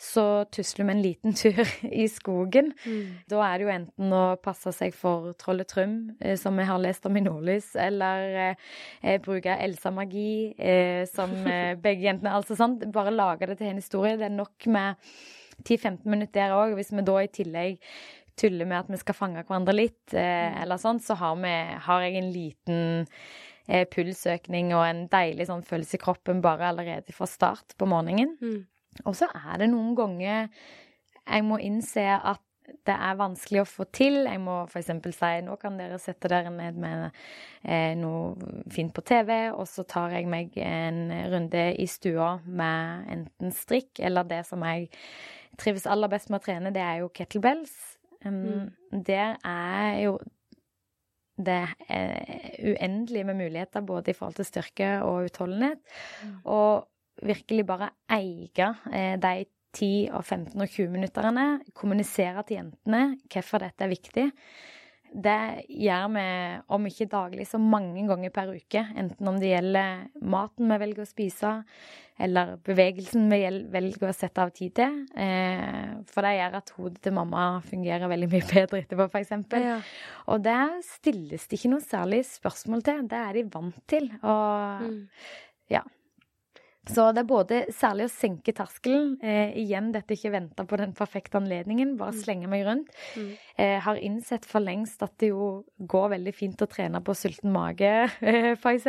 Speaker 1: så tusler vi en liten tur i skogen. Mm. Da er det jo enten å passe seg for trollet Trym, eh, som vi har lest om i Nordlys, eller eh, bruke Elsa-magi, som begge jentene Altså sant, bare lage det til en historie. Det er nok med 10-15 minutter der òg. Hvis vi da i tillegg tuller med at vi skal fange hverandre litt, eh, eller sånn, så har, vi, har jeg en liten eh, pulsøkning og en deilig sånn følelse i kroppen bare allerede fra start på morgenen. Mm. Og så er det noen ganger jeg må innse at det er vanskelig å få til. Jeg må f.eks. si nå kan dere sette dere ned med eh, noe fint på TV, og så tar jeg meg en runde i stua med enten strikk eller det som jeg trives aller best med å trene, det er jo kettlebells. Um, mm. Der er jo det er uendelig med muligheter både i forhold til styrke og utholdenhet. Mm. Og virkelig bare eie eh, de 10 og 15 og 20 minuttene. Kommunisere til jentene hvorfor dette er viktig. det gjør vi, om ikke daglig, så mange ganger per uke. Enten om det gjelder maten vi velger å spise, eller bevegelsen vi velger å sette av tid til. Eh, for det gjør at hodet til mamma fungerer veldig mye bedre etterpå, f.eks. Ja. Og det stilles det ikke noe særlig spørsmål til. Det er de vant til. Og mm. ja. Så det er både særlig å senke terskelen. Eh, igjen dette ikke vente på den perfekte anledningen, bare mm. slenge meg rundt. Mm. Eh, har innsett for lengst at det jo går veldig fint å trene på sulten mage, eh, f.eks.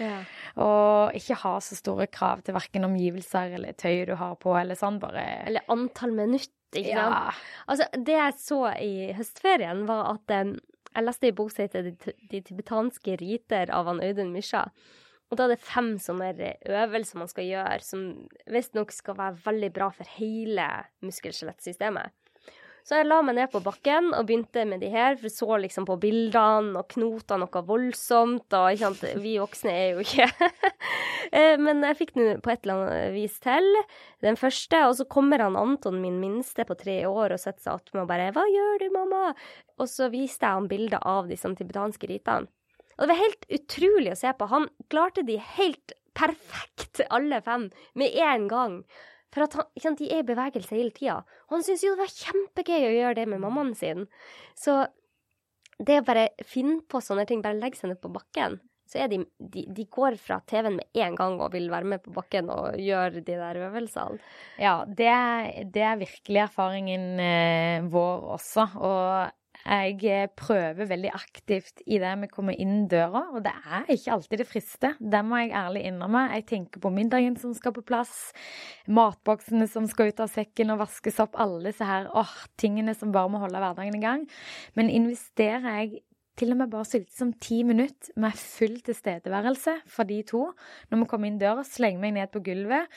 Speaker 1: Ja. Og ikke ha så store krav til verken omgivelser eller tøyet du har på, eller sånn. Bare
Speaker 2: Eller antall minutter, ikke sant. Ja. Altså, det jeg så i høstferien, var at eh, jeg leste i bok som heter De tibetanske riter av han Audun Mysja. Og da er det fem sånne øvelser man skal gjøre, som visstnok skal være veldig bra for hele muskel-skjelettsystemet. Så jeg la meg ned på bakken og begynte med de her, for jeg så liksom på bildene og knota noe voldsomt. Og ikke sant, vi voksne er jo ikke eh, Men jeg fikk den på et eller annet vis til den første, og så kommer han Anton, min minste på tre år, og setter seg attmed og bare 'Hva gjør du, mamma?' Og så viste jeg ham bilder av disse tibetanske ritene. Og det var helt utrolig å se på. Han klarte de helt perfekt, alle fem, med én gang. For at han, de er i bevegelse hele tida. Og han syntes jo det var kjempegøy å gjøre det med mammaen sin. Så det å bare finne på sånne ting, bare legge seg ned på bakken, så er de, de, de går fra TV-en med en gang og vil være med på bakken og gjøre de der øvelsene.
Speaker 1: Ja, det, det er virkelig erfaringen eh, vår også. Og jeg eh, prøver veldig aktivt i det vi kommer inn døra, og det er ikke alltid det frister. Det må jeg ærlig innrømme. Jeg tenker på middagen som skal på plass, matboksene som skal ut av sekken og vaskes opp, alle disse her åh, tingene som bare må holde hverdagen i gang. Men investerer jeg til og med bare så lite som ti minutter med full tilstedeværelse for de to. Når vi kommer inn døra, slenger meg ned på gulvet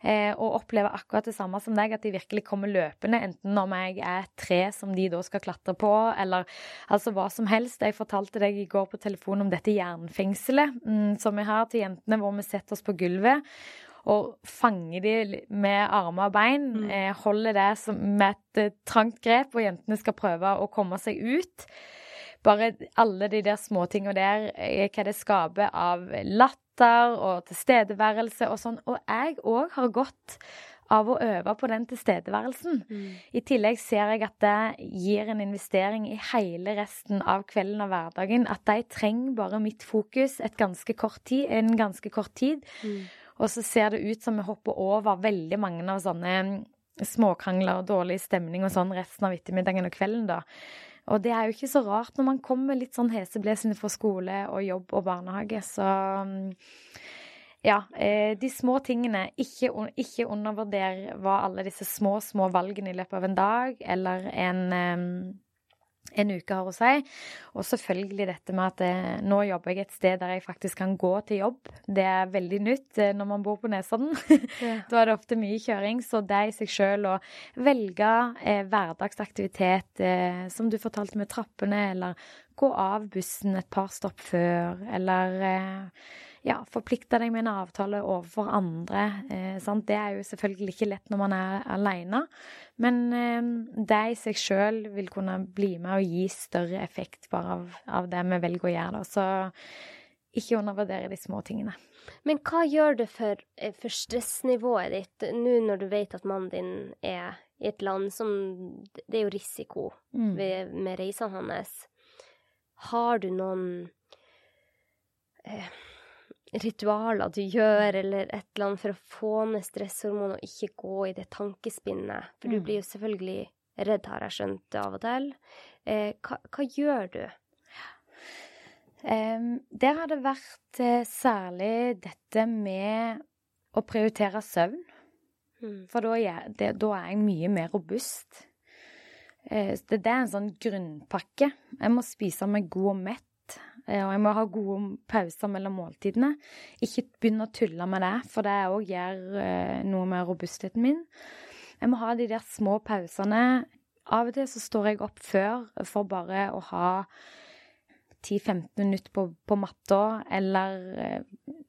Speaker 1: eh, og opplever akkurat det samme som deg, at de virkelig kommer løpende, enten om jeg er tre som de da skal klatre på, eller altså hva som helst. Jeg fortalte deg i går på telefon om dette jernfengselet mm, som vi har til jentene, hvor vi setter oss på gulvet og fanger de med armer og bein. Mm. Eh, holder det som, med et eh, trangt grep, og jentene skal prøve å komme seg ut bare alle de der småtinga der, eh, hva det skaper av latter og tilstedeværelse og sånn. Og jeg òg har gått av å øve på den tilstedeværelsen. Mm. I tillegg ser jeg at det gir en investering i hele resten av kvelden og hverdagen. At de trenger bare mitt fokus ganske tid, en ganske kort tid. Mm. Og så ser det ut som vi hopper over veldig mange av sånne småkrangler og dårlig stemning og sånn resten av ettermiddagen og kvelden, da. Og det er jo ikke så rart når man kommer litt sånn heseblesende fra skole og jobb og barnehage. Så mm, ja, eh, de små tingene. Ikke, ikke undervurder hva alle disse små, små valgene i løpet av en dag eller en en uke har å si. Og selvfølgelig dette med at eh, nå jobber jeg et sted der jeg faktisk kan gå til jobb. Det er veldig nytt eh, når man bor på Nesodden. Ja. da er det ofte mye kjøring. Så det i seg sjøl å velge eh, hverdagsaktivitet, eh, som du fortalte med trappene, eller gå av bussen et par stopp før, eller ja, forplikte deg med en avtale overfor andre. Eh, det er jo selvfølgelig ikke lett når man er alene, men eh, det i seg sjøl vil kunne bli med og gi større effekt bare av, av det vi velger å gjøre. Da. Så ikke undervurdere de små tingene.
Speaker 2: Men hva gjør det for, eh, for stressnivået ditt nå når du vet at mannen din er i et land som Det er jo risiko mm. ved, med reisene hans. Har du noen eh, ritualer du gjør, eller et eller annet for å få ned stresshormon og ikke gå i det tankespinnet? For du mm. blir jo selvfølgelig redd, har jeg skjønt, av og til. Eh, hva, hva, gjør du?
Speaker 1: Um, der har det vært uh, særlig dette med å prioritere søvn. Mm. For da er, det, da er, jeg mye mer robust. Uh, det, det er en sånn grunnpakke. Jeg må spise meg god og mett. Eh, og jeg må ha gode pauser mellom måltidene. Ikke begynne å tulle med det, for det òg gjør eh, noe med robustheten min. Jeg må ha de der små pausene. Av og til så står jeg opp før for bare å ha 10-15 minutter på, på matta, eller eh,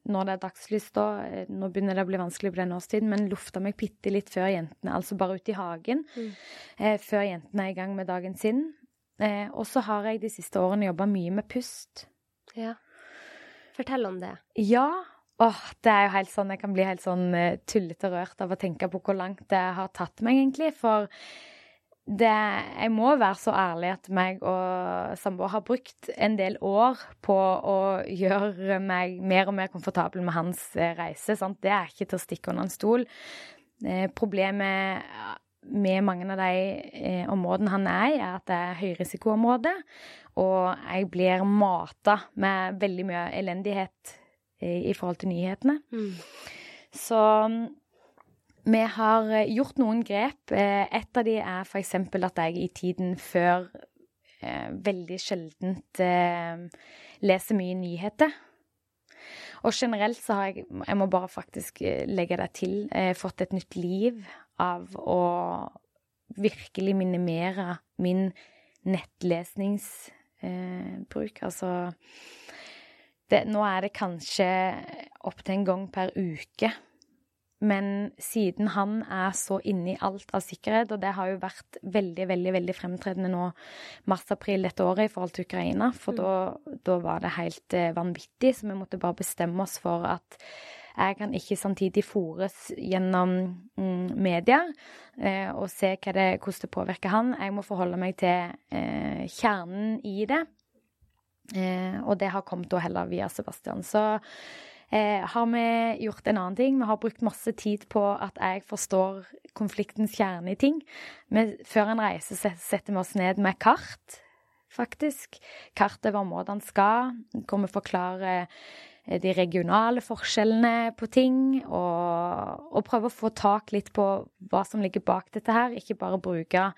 Speaker 1: når det er dagslys, da. Nå begynner det å bli vanskelig på den årstiden, men lufta meg bitte litt før jentene, altså bare ute i hagen, mm. eh, før jentene er i gang med dagen sin. Eh, og så har jeg de siste årene jobba mye med pust.
Speaker 2: Ja. Fortell om det.
Speaker 1: Ja. Åh, det er jo helt sånn Jeg kan bli helt sånn uh, tullete rørt av å tenke på hvor langt det har tatt meg, egentlig. For det Jeg må være så ærlig at meg og samboer har brukt en del år på å gjøre meg mer og mer komfortabel med hans uh, reise. Sant? Det er ikke til å stikke under en stol. Uh, problemet med mange av de områdene han er i, er at det er høyrisikoområde. Og jeg blir mata med veldig mye elendighet i forhold til nyhetene. Mm. Så mm, vi har eh, gjort noen grep. Eh, et av de er f.eks. at jeg i tiden før eh, veldig sjeldent eh, leser mye nyheter. Og generelt så har jeg, jeg må bare faktisk eh, legge det til, eh, fått et nytt liv av å virkelig minimere min nettlesningsbruk. altså det, nå er det kanskje opptil en gang per uke. Men siden han er så inne i alt av sikkerhet, og det har jo vært veldig veldig, veldig fremtredende nå mars-april dette året i forhold til Ukraina, for mm. da, da, var det helt eh, vanvittig, så vi måtte bare bestemme oss for at jeg kan ikke samtidig fòres gjennom mm, media eh, og se det, hvordan det påvirker han. Jeg må forholde meg til eh, kjernen i det. Eh, og det har kommet da heller via Sebastian. Så eh, har vi gjort en annen ting. Vi har brukt masse tid på at jeg forstår konfliktens kjerne i ting. Men før en reise setter vi oss ned med kart, faktisk. Kart over områdene skal, hvor vi forklarer de regionale forskjellene på ting, og, og prøve å få tak litt på hva som ligger bak dette her. Ikke bare bruke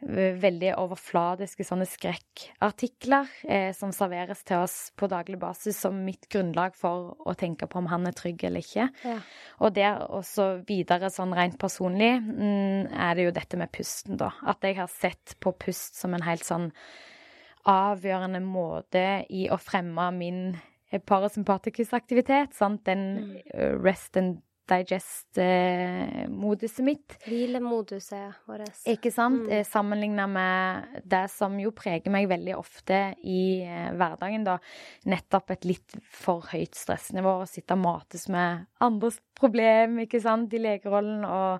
Speaker 1: veldig overfladiske sånne skrekkartikler eh, som serveres til oss på daglig basis som mitt grunnlag for å tenke på om han er trygg eller ikke. Ja. Og der også videre sånn rent personlig mm, er det jo dette med pusten, da. At jeg har sett på pust som en helt sånn avgjørende måte i å fremme min parasympatikusaktivitet. Sant? Den mm. rest and digest-moduset mitt.
Speaker 2: Hvilemoduset vårt.
Speaker 1: Ikke sant? Mm. Eh, Sammenligna med det som jo preger meg veldig ofte i eh, hverdagen, da. Nettopp et litt for høyt stressnivå. Å sitte og mates med andres problem, ikke sant, i legerollen og,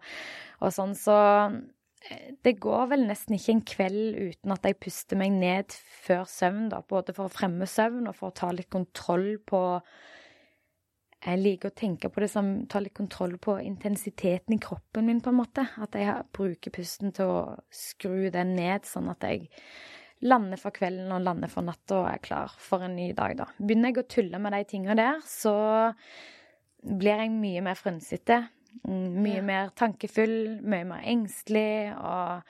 Speaker 1: og sånn. Så eh, det går vel nesten ikke en kveld uten at jeg puster meg ned før søvn, da. Både for å fremme søvn og for å ta litt kontroll på jeg liker å tenke på det som ta litt kontroll på intensiteten i kroppen min, på en måte. At jeg bruker pusten til å skru den ned, sånn at jeg lander for kvelden og lander for natta og er klar for en ny dag, da. Begynner jeg å tulle med de tinga der, så blir jeg mye mer frynsete. Mm, mye ja. mer tankefull, mye mer engstelig og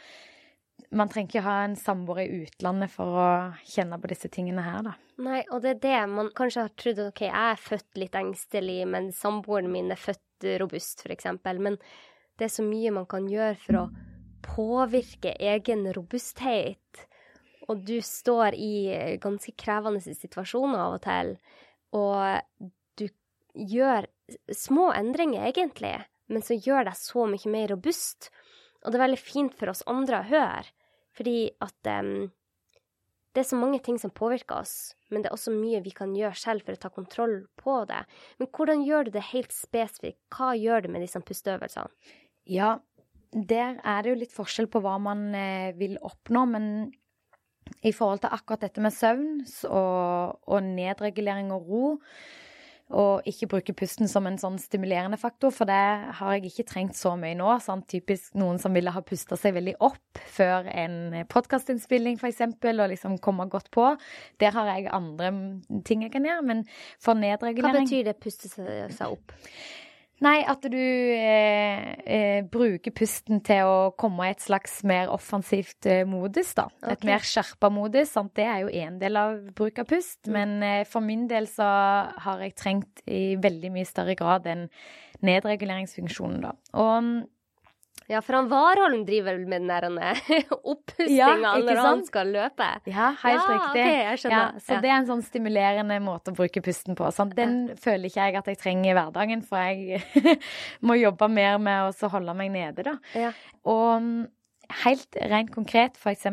Speaker 1: man trenger ikke ha en samboer i utlandet for å kjenne på disse tingene her, da.
Speaker 2: Nei, og det er det man kanskje har trodd OK, jeg er født litt engstelig, men samboeren min er født robust, eksempel. Men det er så mye man kan gjøre for å påvirke egen robusthet. Og du står i ganske krevende situasjoner av og til, og du gjør små endringer, egentlig, men som gjør deg så mye mer robust. Og det er veldig fint for oss andre å høre. Fordi at um, det er så mange ting som påvirker oss, men det er også mye vi kan gjøre selv for å ta kontroll på det. Men hvordan gjør du det helt spesifikt? Hva gjør du med disse pusteøvelsene?
Speaker 1: Ja, der er det jo litt forskjell på hva man eh, vil oppnå, men i forhold til akkurat dette med søvn og, og nedregulering og ro, og ikke bruke pusten som en sånn stimulerende faktor, for det har jeg ikke trengt så mye nå. Sant? typisk noen som ville ha pusta seg veldig opp før en podkastinnspilling, f.eks., og liksom komme godt på. Der har jeg andre ting jeg kan gjøre, men for nedregulering
Speaker 2: Hva betyr det puste seg opp?
Speaker 1: Nei, at du eh, eh, bruker pusten til å komme i et slags mer offensivt eh, modus, da. Okay. Et mer skjerpa modus. Sant? Det er jo én del av bruk av pust. Mm. Men eh, for min del så har jeg trengt i veldig mye større grad den nedreguleringsfunksjonen, da. Og
Speaker 2: ja, for han Warholm driver vel med den der oppustinga ja, når han skal løpe.
Speaker 1: Ja, helt ja, riktig.
Speaker 2: Okay, jeg skjønner.
Speaker 1: Ja, så det er en sånn stimulerende måte å bruke pusten på. Sant? Den føler ikke jeg at jeg trenger i hverdagen, for jeg må jobbe mer med å holde meg nede, da. Og helt rent konkret, f.eks.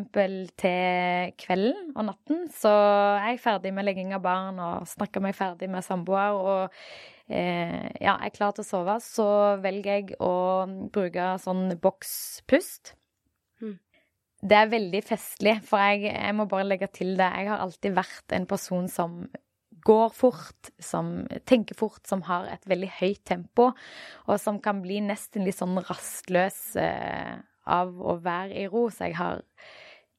Speaker 1: til kvelden og natten, så er jeg ferdig med legging av barn og snakker meg ferdig med samboer og eh, ja, er klar til å sove, så velger jeg å bruke sånn bokspust. Mm. Det er veldig festlig, for jeg, jeg må bare legge til det. Jeg har alltid vært en person som går fort, som tenker fort, som har et veldig høyt tempo, og som kan bli nesten litt sånn rastløs eh, av å være i ro. Så jeg har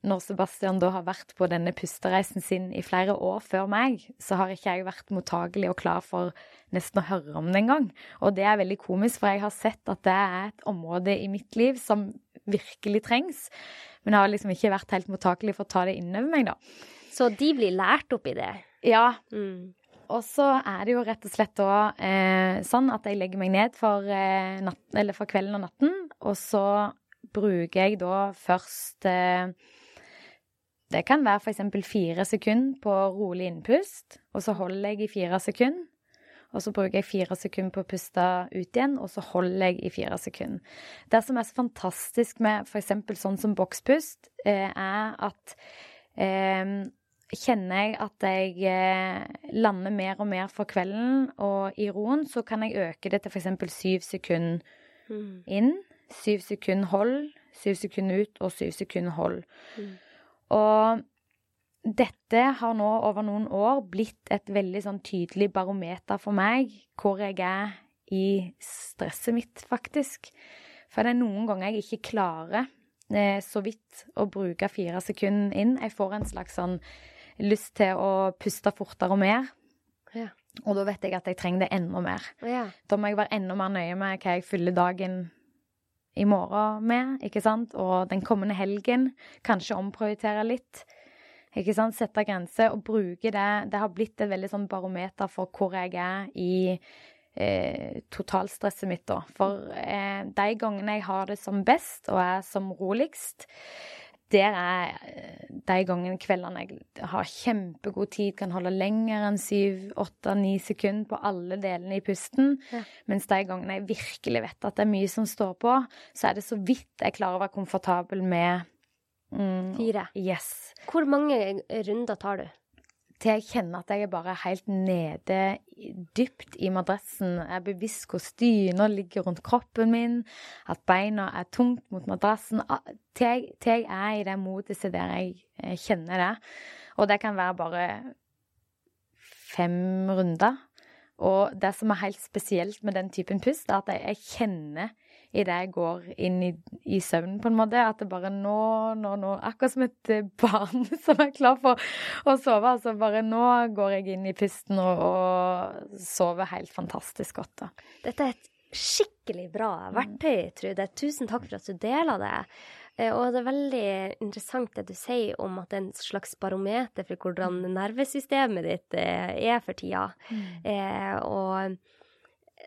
Speaker 1: når Sebastian da har vært på denne pustereisen sin i flere år før meg, så har ikke jeg vært mottagelig og klar for nesten å høre om det engang. Og det er veldig komisk, for jeg har sett at det er et område i mitt liv som virkelig trengs, men jeg har liksom ikke vært helt mottakelig for å ta det innover meg, da.
Speaker 2: Så de blir lært opp i det?
Speaker 1: Ja. Mm. Og så er det jo rett og slett da eh, sånn at jeg legger meg ned for, eh, natt, for, kvelden og natten, og så bruker jeg da først eh, Det kan være f.eks. fire sekunder på rolig innpust, og så holder jeg i fire sekunder. Og så bruker jeg fire sekunder på å puste ut igjen, og så holder jeg i fire sekunder. Det som er så fantastisk med f.eks. sånn som bokspust, eh, er at eh, kjenner jeg at jeg eh, lander mer og mer for kvelden, og i roen så kan jeg øke det til f.eks. syv sekunder mm. inn, syv sekunder hold, syv sekunder ut og syv sekunder hold. Mm. Og dette har nå over noen år blitt et veldig sånn tydelig barometer for meg, hvor jeg er i stresset mitt, faktisk. For det er noen ganger jeg ikke klarer eh, så vidt å bruke fire sekunder inn. Jeg får en slags sånn lyst til å puste fortere og mer. Ja. Og da vet jeg at jeg trenger det enda mer. Ja. Da må jeg være enda mer nøye med hva jeg fyller dagen i morgen med, ikke sant? Og den kommende helgen. Kanskje omprioritere litt. Ikke sant? Sette grenser og bruke det. Det har blitt et veldig sånn barometer for hvor jeg er i eh, totalstresset mitt, da. For eh, de gangene jeg har det som best og er som roligst, der er eh, de gangene kveldene jeg har kjempegod tid, kan holde lenger enn syv, åtte, ni sekunder på alle delene i pusten. Ja. Mens de gangene jeg virkelig vet at det er mye som står på, så er det så vidt jeg klarer å være komfortabel med
Speaker 2: mm, Fire.
Speaker 1: Yes.
Speaker 2: Hvor mange runder tar du?
Speaker 1: Til jeg kjenner at jeg er bare helt nede, dypt i madrassen. Jeg er bevisst hvor dyna ligger rundt kroppen min, at beina er tungt mot madrassen. Til jeg, til jeg er i det moduset der jeg kjenner det. Og det kan være bare fem runder. Og det som er helt spesielt med den typen pust, er at jeg kjenner idet jeg går inn i, i søvnen, på en måte. At det bare nå, nå, nå Akkurat som et eh, barn som er klar for å sove. Altså bare nå går jeg inn i pusten og, og sover helt fantastisk godt. Da.
Speaker 2: Dette er et skikkelig bra verktøy, Trude. Tusen takk for at du deler det. Eh, og det er veldig interessant det du sier om at det er en slags barometer for hvordan nervesystemet ditt eh, er for tida. Mm. Eh, og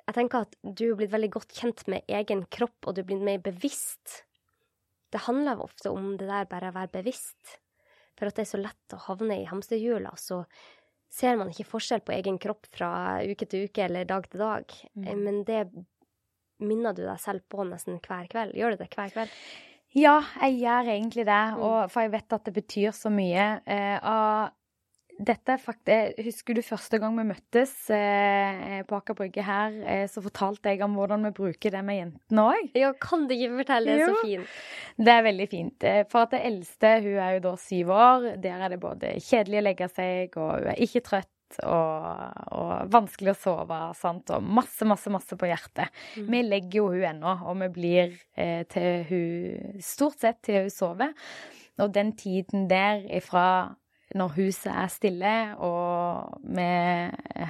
Speaker 2: jeg tenker at du er blitt veldig godt kjent med egen kropp, og du er blitt mer bevisst. Det handler ofte om det der bare å være bevisst. For at det er så lett å havne i hamsterhjula, så ser man ikke forskjell på egen kropp fra uke til uke eller dag til dag. Mm. Eh, men det minner du deg selv på nesten hver kveld. Gjør du det hver kveld?
Speaker 1: Ja, jeg gjør egentlig det. Mm. Og, for jeg vet at det betyr så mye. Eh, dette faktisk Husker du første gang vi møttes eh, på Aker Brygge her, eh, så fortalte jeg om hvordan vi bruker det med jentene òg?
Speaker 2: Ja, kan du ikke fortelle? Det er så fint.
Speaker 1: Det er veldig fint. Eh, for at det eldste, hun er jo da syv år. Der er det både kjedelig å legge seg, og hun er ikke trøtt. Og, og vanskelig å sove, sant? og masse, masse, masse på hjertet. Mm. Vi legger jo hun ennå, og vi blir eh, til hun Stort sett til hun sover. Og den tiden der ifra når huset er stille og vi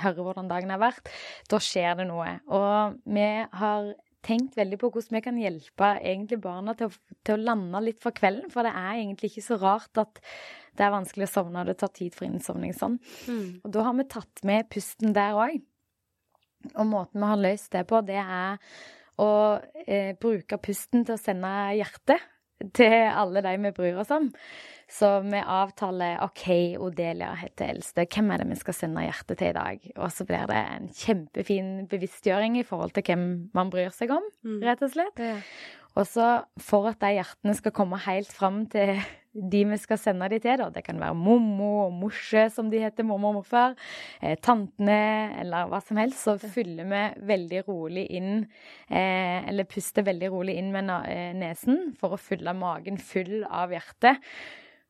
Speaker 1: hører hvordan dagen har vært, da skjer det noe. Og vi har tenkt veldig på hvordan vi kan hjelpe egentlig barna til å, til å, lande litt for kvelden. For det er egentlig ikke så rart at det er vanskelig å sovne, og det tar tid for innsovning sånn. Mm. Og da har vi tatt med pusten der òg. Og måten vi har løst det på, det er å eh, bruke pusten til å sende hjertet til alle de vi bryr oss om. Så vi avtaler OK, Odelia heter eldste. Hvem er det vi skal sende hjertet til i dag? Og så blir det en kjempefin bevisstgjøring i forhold til hvem man bryr seg om, mm. rett og slett. Ja. Og så for at de hjertene skal komme helt fram til de vi skal sende de til, da. Det kan være mommo og morse, som de heter, mormor og morfar. Eh, tantene, eller hva som helst. Så fyller vi veldig rolig inn, eh, eller puster veldig rolig inn med eh, nesen for å fylle magen full av hjertet.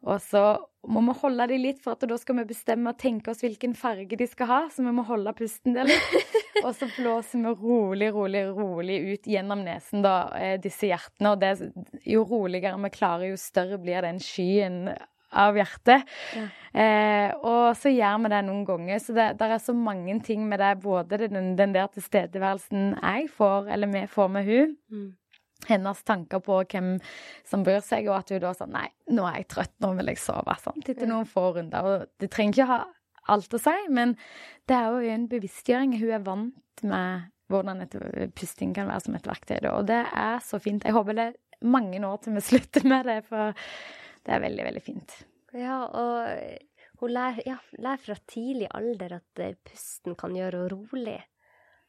Speaker 1: Og så må vi holde de litt, for at da skal vi bestemme og tenke oss hvilken farge de skal ha. Så vi må holde pusten der litt. Og så blåser vi rolig, rolig, rolig ut gjennom nesen, da, eh, disse hjertene. Og det, jo roligere vi klarer, jo større blir den skyen av hjertet. Ja. Eh, og så gjør vi det noen ganger. Så det, det er så mange ting med det, både den, den der tilstedeværelsen jeg får, eller vi får med hun, mm. Hennes tanker på hvem som bryr seg, og at hun da sånn Nei, nå er jeg trøtt, nå vil jeg sove. Sant? Etter noen få runder. Og det trenger ikke ha alt å si, men det er jo en bevisstgjøring. Hun er vant med hvordan et pusting kan være som et verktøy. Og det er så fint. Jeg håper det er mange år til vi slutter med det, for det er veldig, veldig fint.
Speaker 2: Ja, og hun lærer, ja, lærer fra tidlig alder at pusten kan gjøre henne rolig.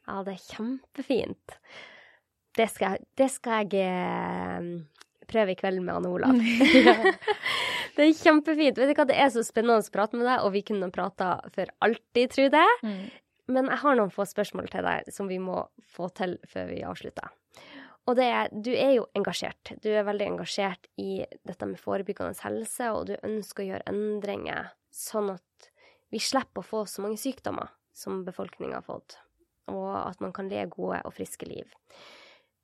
Speaker 2: Ja, det er kjempefint. Det skal, det skal jeg eh, prøve i kveld med Anne Olav. det er kjempefint. Vet du hva, Det er så spennende å prate med deg, og vi kunne prata for alltid, tror jeg. Mm. Men jeg har noen få spørsmål til deg som vi må få til før vi avslutter. Og det er, du er jo engasjert. Du er veldig engasjert i dette med forebyggende helse, og du ønsker å gjøre endringer sånn at vi slipper å få så mange sykdommer som befolkninga har fått, og at man kan le gode og friske liv.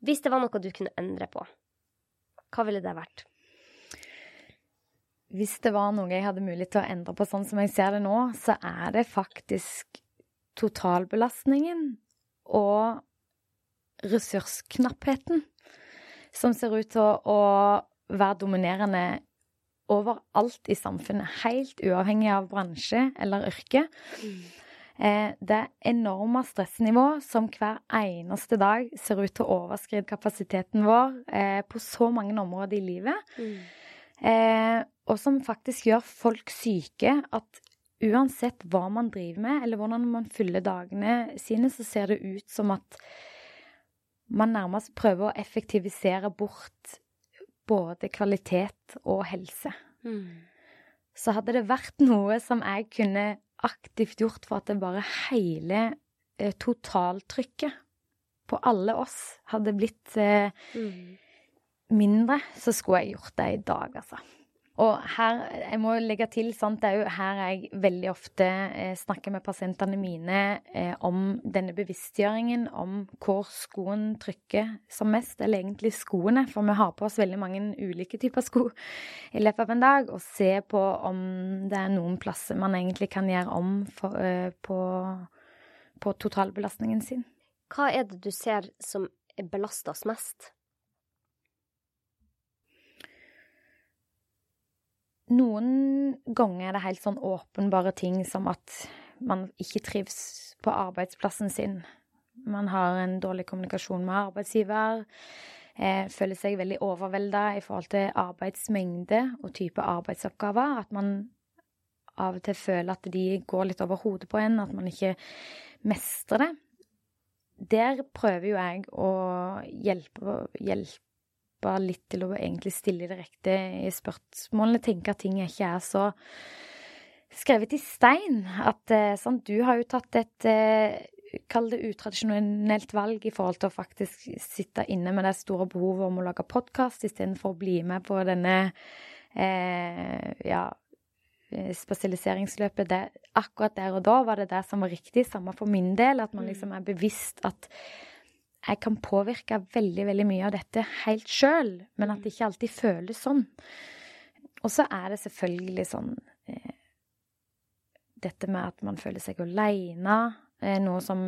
Speaker 2: Hvis det var noe du kunne endre på, hva ville det vært?
Speaker 1: Hvis det var noe jeg hadde mulighet til å endre på sånn som jeg ser det nå, så er det faktisk totalbelastningen og ressursknappheten som ser ut til å være dominerende overalt i samfunnet, helt uavhengig av bransje eller yrke. Mm. Eh, det enorme stressnivå som hver eneste dag ser ut til å overskride kapasiteten vår eh, på så mange områder i livet. Mm. Eh, og som faktisk gjør folk syke. At uansett hva man driver med, eller hvordan man fyller dagene sine, så ser det ut som at man nærmest prøver å effektivisere bort både kvalitet og helse. Mm. Så hadde det vært noe som jeg kunne aktivt gjort for at det bare hele eh, totaltrykket på alle oss hadde blitt eh, mm. mindre, så skulle jeg gjort det i dag, altså. Og her, jeg må legge til, sant, det er jo her jeg veldig ofte eh, snakker med pasientene mine eh, om denne bevisstgjøringen om hvor skoen trykker som mest, eller egentlig skoene, for vi har på oss veldig mange ulike typer sko i løpet av en dag, og se på om det er noen plasser man egentlig kan gjøre om for, eh, på, på totalbelastningen sin.
Speaker 2: Hva er det du ser som belaster oss mest?
Speaker 1: Noen ganger er det helt sånn åpenbare ting som at man ikke trives på arbeidsplassen sin. Man har en dårlig kommunikasjon med arbeidsgiver. Eh, føler seg veldig overvelda i forhold til arbeidsmengde og type arbeidsoppgaver. At man av og til føler at de går litt over hodet på en, at man ikke mestrer det. Der prøver jo jeg å hjelpe, hjelpe hjelpe litt til å egentlig stille direkte i spørsmålene. Tenke at ting ikke er så skrevet i stein. At sånn, du har jo tatt et eh, Kall det utradisjonelt valg i forhold til å faktisk sitte inne med det store behovet om å lage podkast istedenfor å bli med på denne eh, ja, eh, spesialiseringsløpet. Det, akkurat der og da var det det som var riktig. Samme for min del. At man mm. liksom er bevisst at jeg kan påvirke veldig, veldig mye av dette helt sjøl, men at det ikke alltid føles sånn. Og så er det selvfølgelig sånn eh, Dette med at man føler seg aleine, er noe som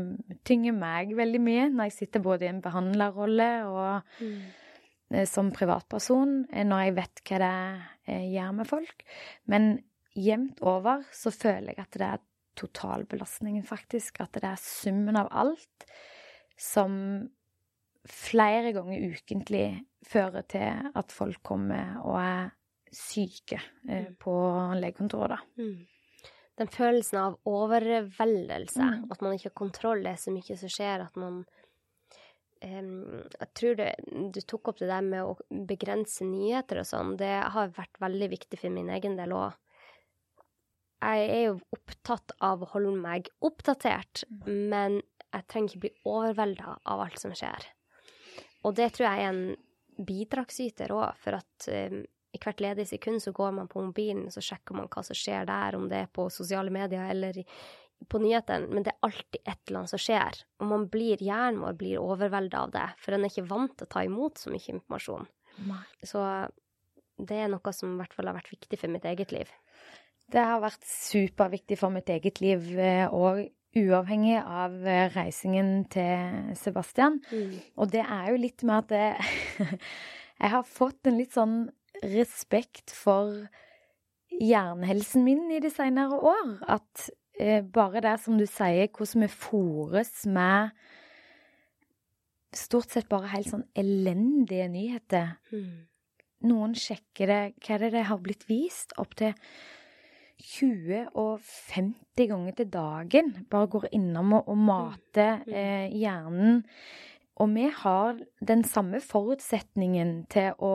Speaker 1: tynger meg veldig mye når jeg sitter både i en behandlerrolle og mm. eh, som privatperson, eh, når jeg vet hva det eh, gjør med folk. Men jevnt over så føler jeg at det er totalbelastningen, faktisk. At det er summen av alt som flere ganger ukentlig fører til at folk kommer og er syke eh, mm. på legekontoret, da.
Speaker 2: Mm. Den følelsen av overveldelse, mm. at man ikke har kontroll, det er så mye som skjer, at man jeg tror det, du tok opp det der med å begrense nyheter og sånn. Det har vært veldig viktig for min egen del òg. Jeg er jo opptatt av å holde meg oppdatert, men jeg trenger ikke bli overvelda av alt som skjer. Og det tror jeg er en bidragsyter òg, for at um, i hvert ledige sekund så går man på mobilen så sjekker man hva som skjer der, om det er på sosiale medier eller på nyhetene, men det er alltid et eller annet som skjer. Og man blir, hjernen vår blir overvelda av det, for den er ikke vant til å ta imot så mye informasjon.
Speaker 1: Nei.
Speaker 2: Så det er noe som i hvert fall har vært viktig for mitt eget liv.
Speaker 1: Det har vært superviktig for mitt eget liv, eh, og uavhengig av eh, reisingen til Sebastian.
Speaker 2: Mm.
Speaker 1: Og det er jo litt med at det, jeg har fått en litt sånn respekt for hjernehelsen min i de senere år. At eh, bare det som du sier, hvordan vi fòres med stort sett bare helt sånn elendige nyheter.
Speaker 2: Mm.
Speaker 1: Noen sjekker det Hva er det det har blitt vist? Opptil 20 og 50 ganger til dagen. Bare går innom og, og mater eh, hjernen. Og vi har den samme forutsetningen til å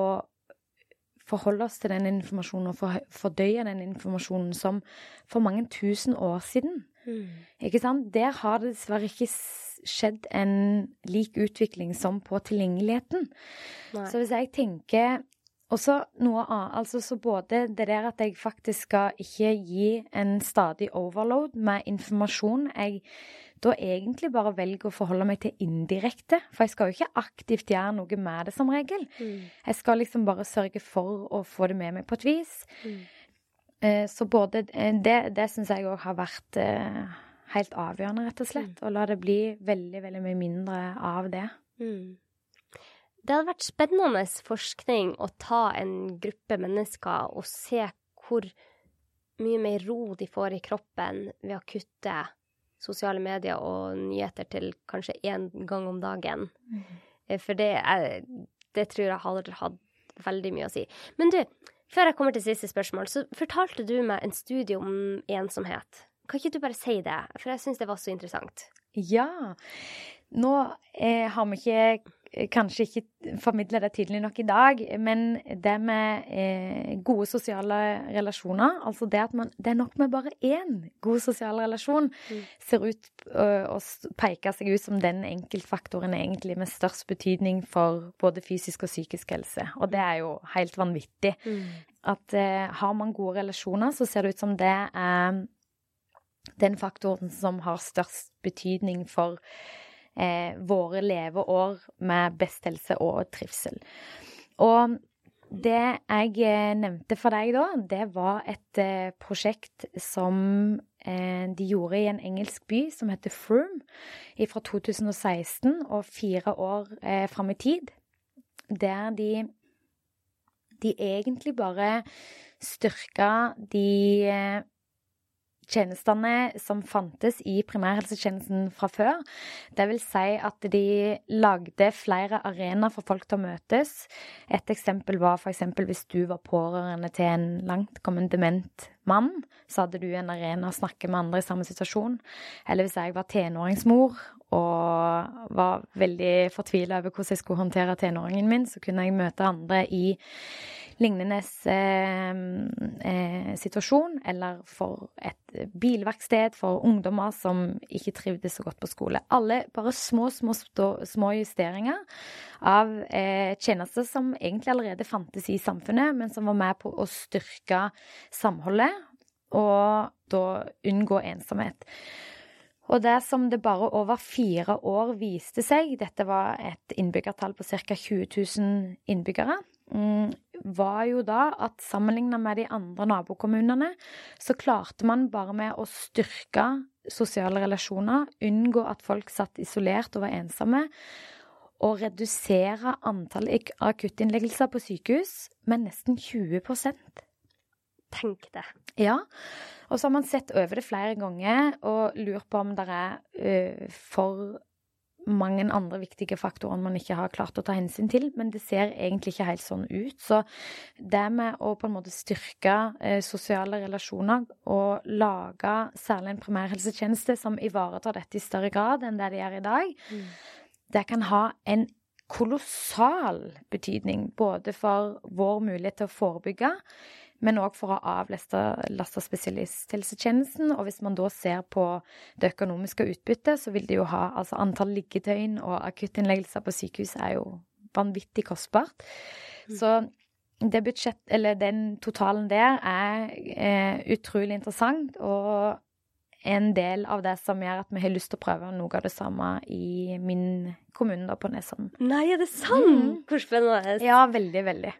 Speaker 1: forholde oss til den informasjonen og for, fordøye den informasjonen som for mange tusen år siden.
Speaker 2: Mm.
Speaker 1: Ikke sant? Der har det dessverre ikke skjedd en lik utvikling som på tilgjengeligheten.
Speaker 2: Nei.
Speaker 1: Så hvis jeg tenker også noe annet, altså så både det der at jeg faktisk skal ikke gi en stadig overload med informasjon jeg da egentlig bare velger å forholde meg til indirekte, for jeg skal jo ikke aktivt gjøre noe med det som regel.
Speaker 2: Mm.
Speaker 1: Jeg skal liksom bare sørge for å få det med meg på et vis.
Speaker 2: Mm.
Speaker 1: Eh, Så både eh, det, det syns jeg òg har vært eh, helt avgjørende, rett og slett. Å la det bli veldig, veldig mye mindre av det.
Speaker 2: Mm. Det hadde vært spennende forskning å ta en gruppe mennesker og se hvor mye mer ro de får i kroppen ved å kutte sosiale medier og nyheter til kanskje én gang om dagen. Eh, For det, er, det tror jeg har hatt veldig mye å si. Men du, før jeg kommer til siste spørsmål, så fortalte du meg en studie om ensomhet. Kan ikke du bare si det, for jeg syns det var så interessant.
Speaker 1: Ja. Nå eh, har vi ikke kanskje ikke formidler det tydelig nok i dag, men det med eh, gode sosiale relasjoner, altså det at man Det er nok med bare én god sosial relasjon,
Speaker 2: Mm.
Speaker 1: ser ut ø, å peke seg ut som den enkeltfaktoren egentlig med størst betydning for både fysisk og psykisk helse. Og det er jo helt vanvittig. At eh, har man gode relasjoner, så ser det ut som det er den faktoren som har størst betydning for eh, våre leveår med best helse og trivsel. Og det jeg eh, nevnte for deg da, det var et eh, prosjekt som eh, de gjorde i en engelsk by som heter Froome, fra 2016 og fire år eh, fram i tid. Der de, de egentlig bare styrka de eh, tjenestene som fantes i primærhelsetjenesten fra før. Det vil si at de lagde flere arenaer for folk til å møtes. Et eksempel var f.eks. hvis du var pårørende til en langtkommen dement mann, så hadde du en arena å snakke med andre i samme situasjon. Eller hvis jeg var tenåringsmor og var veldig fortvila over hvordan jeg skulle håndtere tenåringen min, så kunne jeg møte andre i lignende eh, eh, situasjon, eller for et bilverksted for ungdommer som ikke trivdes så godt på skole. Alle bare små, små, små justeringer av eh, tjenester som egentlig allerede fantes i samfunnet, men som var med på å styrke samholdet og da unngå ensomhet. Og det som det bare over fire år viste seg, dette var et innbyggertall på ca. 20 000 innbyggere, mm, var jo da at sammenligna med de andre nabokommunene, så klarte man bare med å styrke sosiale relasjoner, unngå at folk satt isolert og var ensomme, og redusere antall akuttinnleggelser på sykehus med nesten 20%
Speaker 2: Tenk det.
Speaker 1: ja, og så har man sett over det flere ganger og lurt på om det er uh, for mange andre viktige faktorer man ikke har klart å ta hensyn til, men det ser egentlig ikke helt sånn ut. Så det med å på en måte styrke eh, sosiale relasjoner og lage særlig en primærhelsetjeneste som ivaretar dette i større grad enn det de gjør i dag, det kan ha en kolossal betydning både for vår mulighet til å forebygge, men òg for å avlaste spesialisthelsetjenesten. Og hvis man da ser på det økonomiske utbyttet, så vil det jo ha altså antall liggedøgn og akuttinnleggelser på sykehus er jo vanvittig kostbart. Mm. Så det budsjett, eller den totalen der er eh, utrolig interessant. Og en del av det som gjør at vi har lyst til å prøve noe av det samme i min kommune da på Nesodden.
Speaker 2: Nei, er det sant? Mm. Hvor spennende.
Speaker 1: Ja, veldig, veldig.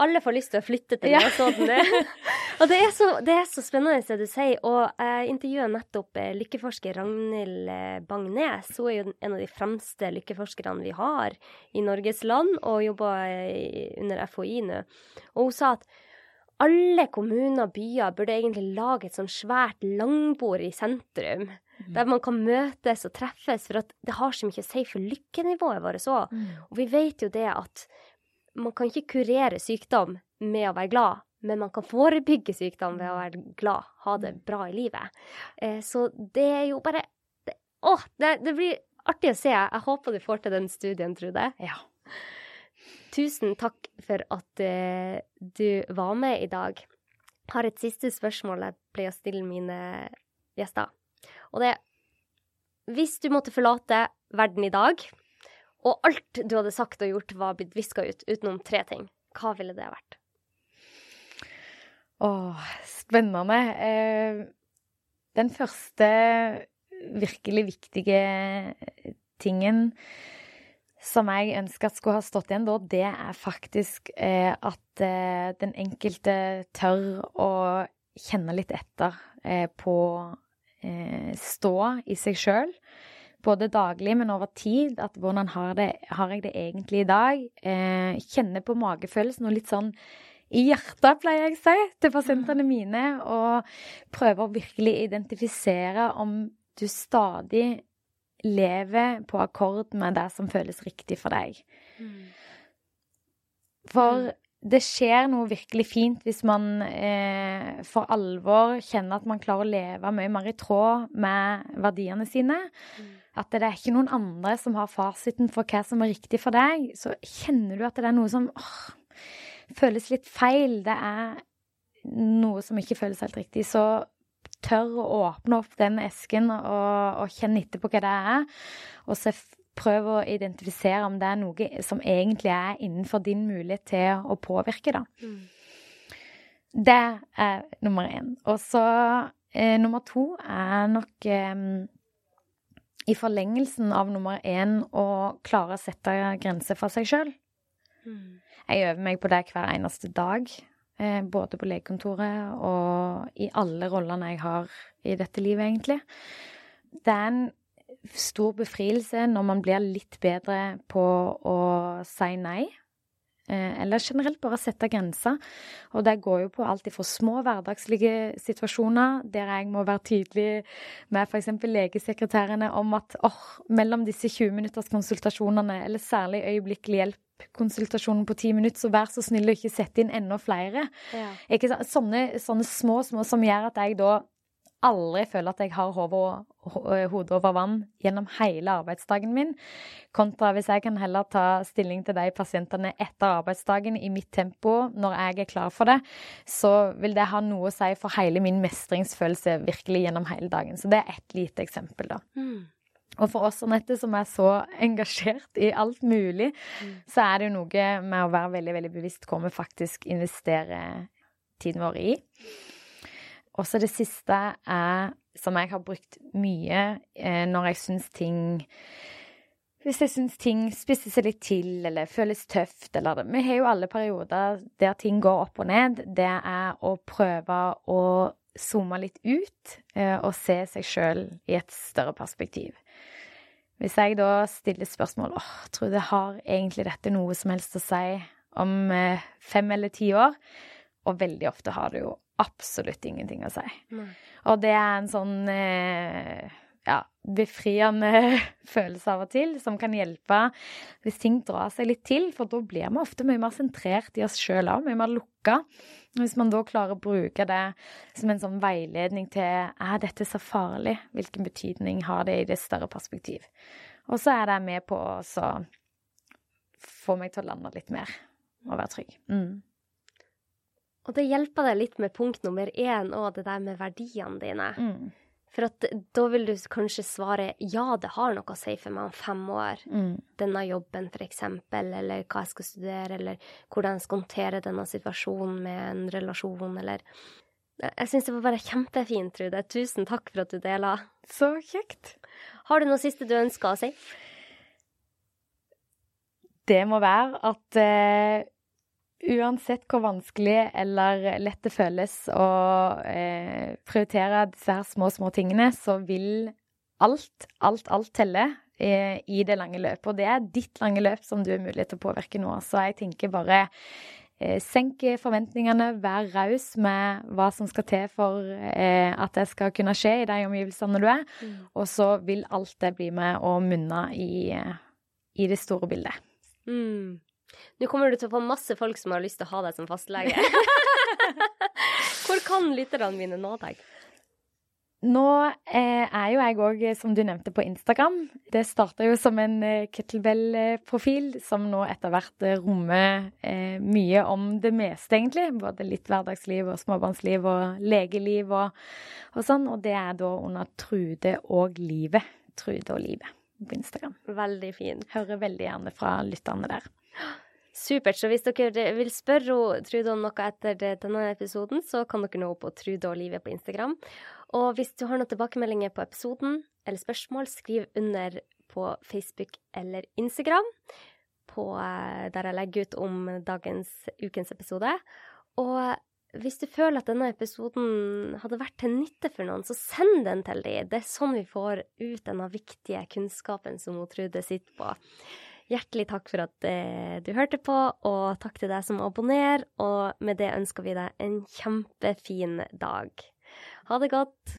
Speaker 2: Alle får lyst til å flytte til Nesodden. Ja. og det er, så, det er, så, spennende det du sier. Og jeg intervjuet nettopp eh, lykkeforsker Ragnhild eh, Bangnes. Hun er jo en av de fremste lykkeforskerne vi har i Norges land, og jobber eh, under FHI nå. Og hun sa at alle kommuner og byer burde egentlig lage et sånn svært langbord i sentrum. Mm. Der man kan møtes og treffes, for det har så mye å si for lykkenivået vårt òg. Mm. Og vi vet jo det at man kan ikke kurere sykdom med å være glad, men man kan forebygge sykdom ved å være glad, ha det bra i livet. Eh, så det er jo bare det, Å, det, det, blir artig å se. Jeg håper du får til den studien, Trude.
Speaker 1: Ja.
Speaker 2: Tusen takk for at uh, du var med i dag. Jeg har et siste spørsmål jeg pleier å stille mine gjester. Og det er Hvis du måtte forlate verden i dag, og alt du hadde sagt og gjort var blitt viska ut utenom tre ting, hva ville det vært?
Speaker 1: Åh, spennende. Eh, den første virkelig viktige tingen som jeg ønsker at skulle ha stått igjen da, det er faktisk eh, at eh, den enkelte tør å kjenne litt etter eh, på eh, stå i seg sjøl. Både daglig, men over tid. At hvordan har, det, har jeg det egentlig i dag? Eh, kjenne på magefølelsen og litt sånn i hjertet, pleier jeg å si, til pasientene mine. Og prøve å virkelig identifisere om du stadig lever på akkord med det som føles riktig for deg. Mm. For. Det skjer noe virkelig fint hvis man eh, for alvor kjenner at man klarer å leve mye mer i tråd med verdiene sine. Mm. At det er ikke noen andre som har fasiten for hva som er riktig for deg. Så kjenner du at det er noe som åh, føles litt feil. Det er noe som ikke føles helt riktig. Så tør å åpne opp den esken og, og kjenne etter på hva det er. Og så prøv å identifisere om det er noe som egentlig er innenfor din mulighet til å påvirke, da. Mm. Det er nummer én. Og så eh, nummer to er nok eh, i forlengelsen av nummer én å klare å sette grenser for seg sjøl. Mm. Jeg øver meg på det hver eneste dag. Eh, både på legekontoret og i alle rollene jeg har i dette livet, egentlig. Det er en stor befrielse når man blir litt bedre på å si nei. Eh, eller generelt bare sette grenser. Og det går jo på alt fra små hverdagslige situasjoner, der jeg må være tydelig med f.eks. legesekretærene om at oh, mellom disse 20 minutters konsultasjonene, eller særlig øyeblikkelig hjelp konsultasjonen på ti minutter, så vær så snill å ikke sette inn enda flere. Ja. Sånne, sånne, små, små som gjør at jeg da aldri føler at jeg har hodet over vann gjennom hele arbeidsdagen min, kontra hvis jeg kan heller ta stilling til de pasientene etter arbeidsdagen i mitt tempo når jeg er klar for det, så vil det ha noe å si for hele min mestringsfølelse virkelig gjennom hele dagen. Så det er ett lite eksempel, da. Mm. Og for oss Anette, som er så engasjert i alt mulig, mm. så er det jo noe med å være veldig veldig bevisst hvor vi faktisk investerer tiden vår i. Og så det siste er, som jeg har brukt mye eh, når jeg syns ting Hvis jeg syns ting spisser seg litt til, eller føles tøft, eller det. Vi har jo alle perioder der ting går opp og ned. Det er å prøve å zoome litt ut eh, og se seg sjøl i et større perspektiv. Hvis jeg da stiller spørsmål åh, tror du det har egentlig dette noe som helst å si om eh, fem eller ti år? Og veldig ofte har det jo absolutt ingenting å si. Nei. Og det er en sånn eh, ja, befriende følelse av og til, som kan hjelpe hvis ting drar seg litt til. For da blir vi ofte mye mer sentrert i oss sjøl òg, mye mer lukka. Hvis man da klarer å bruke det som en sånn veiledning til er dette så farlig, hvilken betydning har det i det større perspektiv? Og så er det med på å få meg til å lande litt mer og være trygg. Mm.
Speaker 2: Og det hjelper deg litt med punkt nummer én og det der med verdiene dine.
Speaker 1: Mm.
Speaker 2: For at da vil du kanskje svare ja, det har noe å si for meg om fem år.
Speaker 1: Mm.
Speaker 2: Denne jobben, for eksempel, eller hva jeg skal studere, eller hvordan jeg skal håndtere denne situasjonen med en relasjon, eller Jeg syns det var bare kjempefint, Trude. Tusen takk for at du deler.
Speaker 1: Så kjekt.
Speaker 2: Har du noe siste du ønsker å si?
Speaker 1: Det må være at uh, uansett hvor vanskelig eller lett det føles å eh, prioritere disse her små, små tingene, så vil alt, alt, alt telle eh, i det lange løpet. Og det er ditt lange løp som du har mulighet til å påvirke nå. Så jeg tenker bare Senk forventningene, vær raus med hva som skal til for eh, at det skal kunne skje i de omgivelsene du er. Mm. Og så vil alt det bli med å munne i, i det store bildet.
Speaker 2: Mm. Nå kommer du til å få masse folk som har lyst til å ha deg som fastlege. Hvor kan lytterne mine nå deg?
Speaker 1: Nå eh, er jo jeg òg, som du nevnte, på Instagram. Det starta jo som en eh, kettlebell-profil, som nå etter hvert eh, rommer eh, mye om det meste, egentlig. Både litt hverdagsliv og småbarnsliv og legeliv og, og sånn. Og det er da under Trude og livet. Trude og livet på Instagram.
Speaker 2: Veldig fin.
Speaker 1: Hører veldig gjerne fra lytterne der.
Speaker 2: Supert. Så hvis dere vil spørre Trude om noe etter denne episoden, så kan dere nå på Trude og livet på Instagram. Og hvis du har noen tilbakemeldinger på episoden eller spørsmål, skriv under på Facebook eller Instagram, på, eh, der jeg legger ut om dagens, ukens episode. Og hvis du føler at denne episoden hadde vært til nytte for noen, så send den til dem. Det er sånn vi får ut denne viktige kunnskapen som Trude sitter på. Hjertelig takk for at eh, du hørte på, og takk til deg som abonnerer. Og med det ønsker vi deg en kjempefin dag. Ha det godt.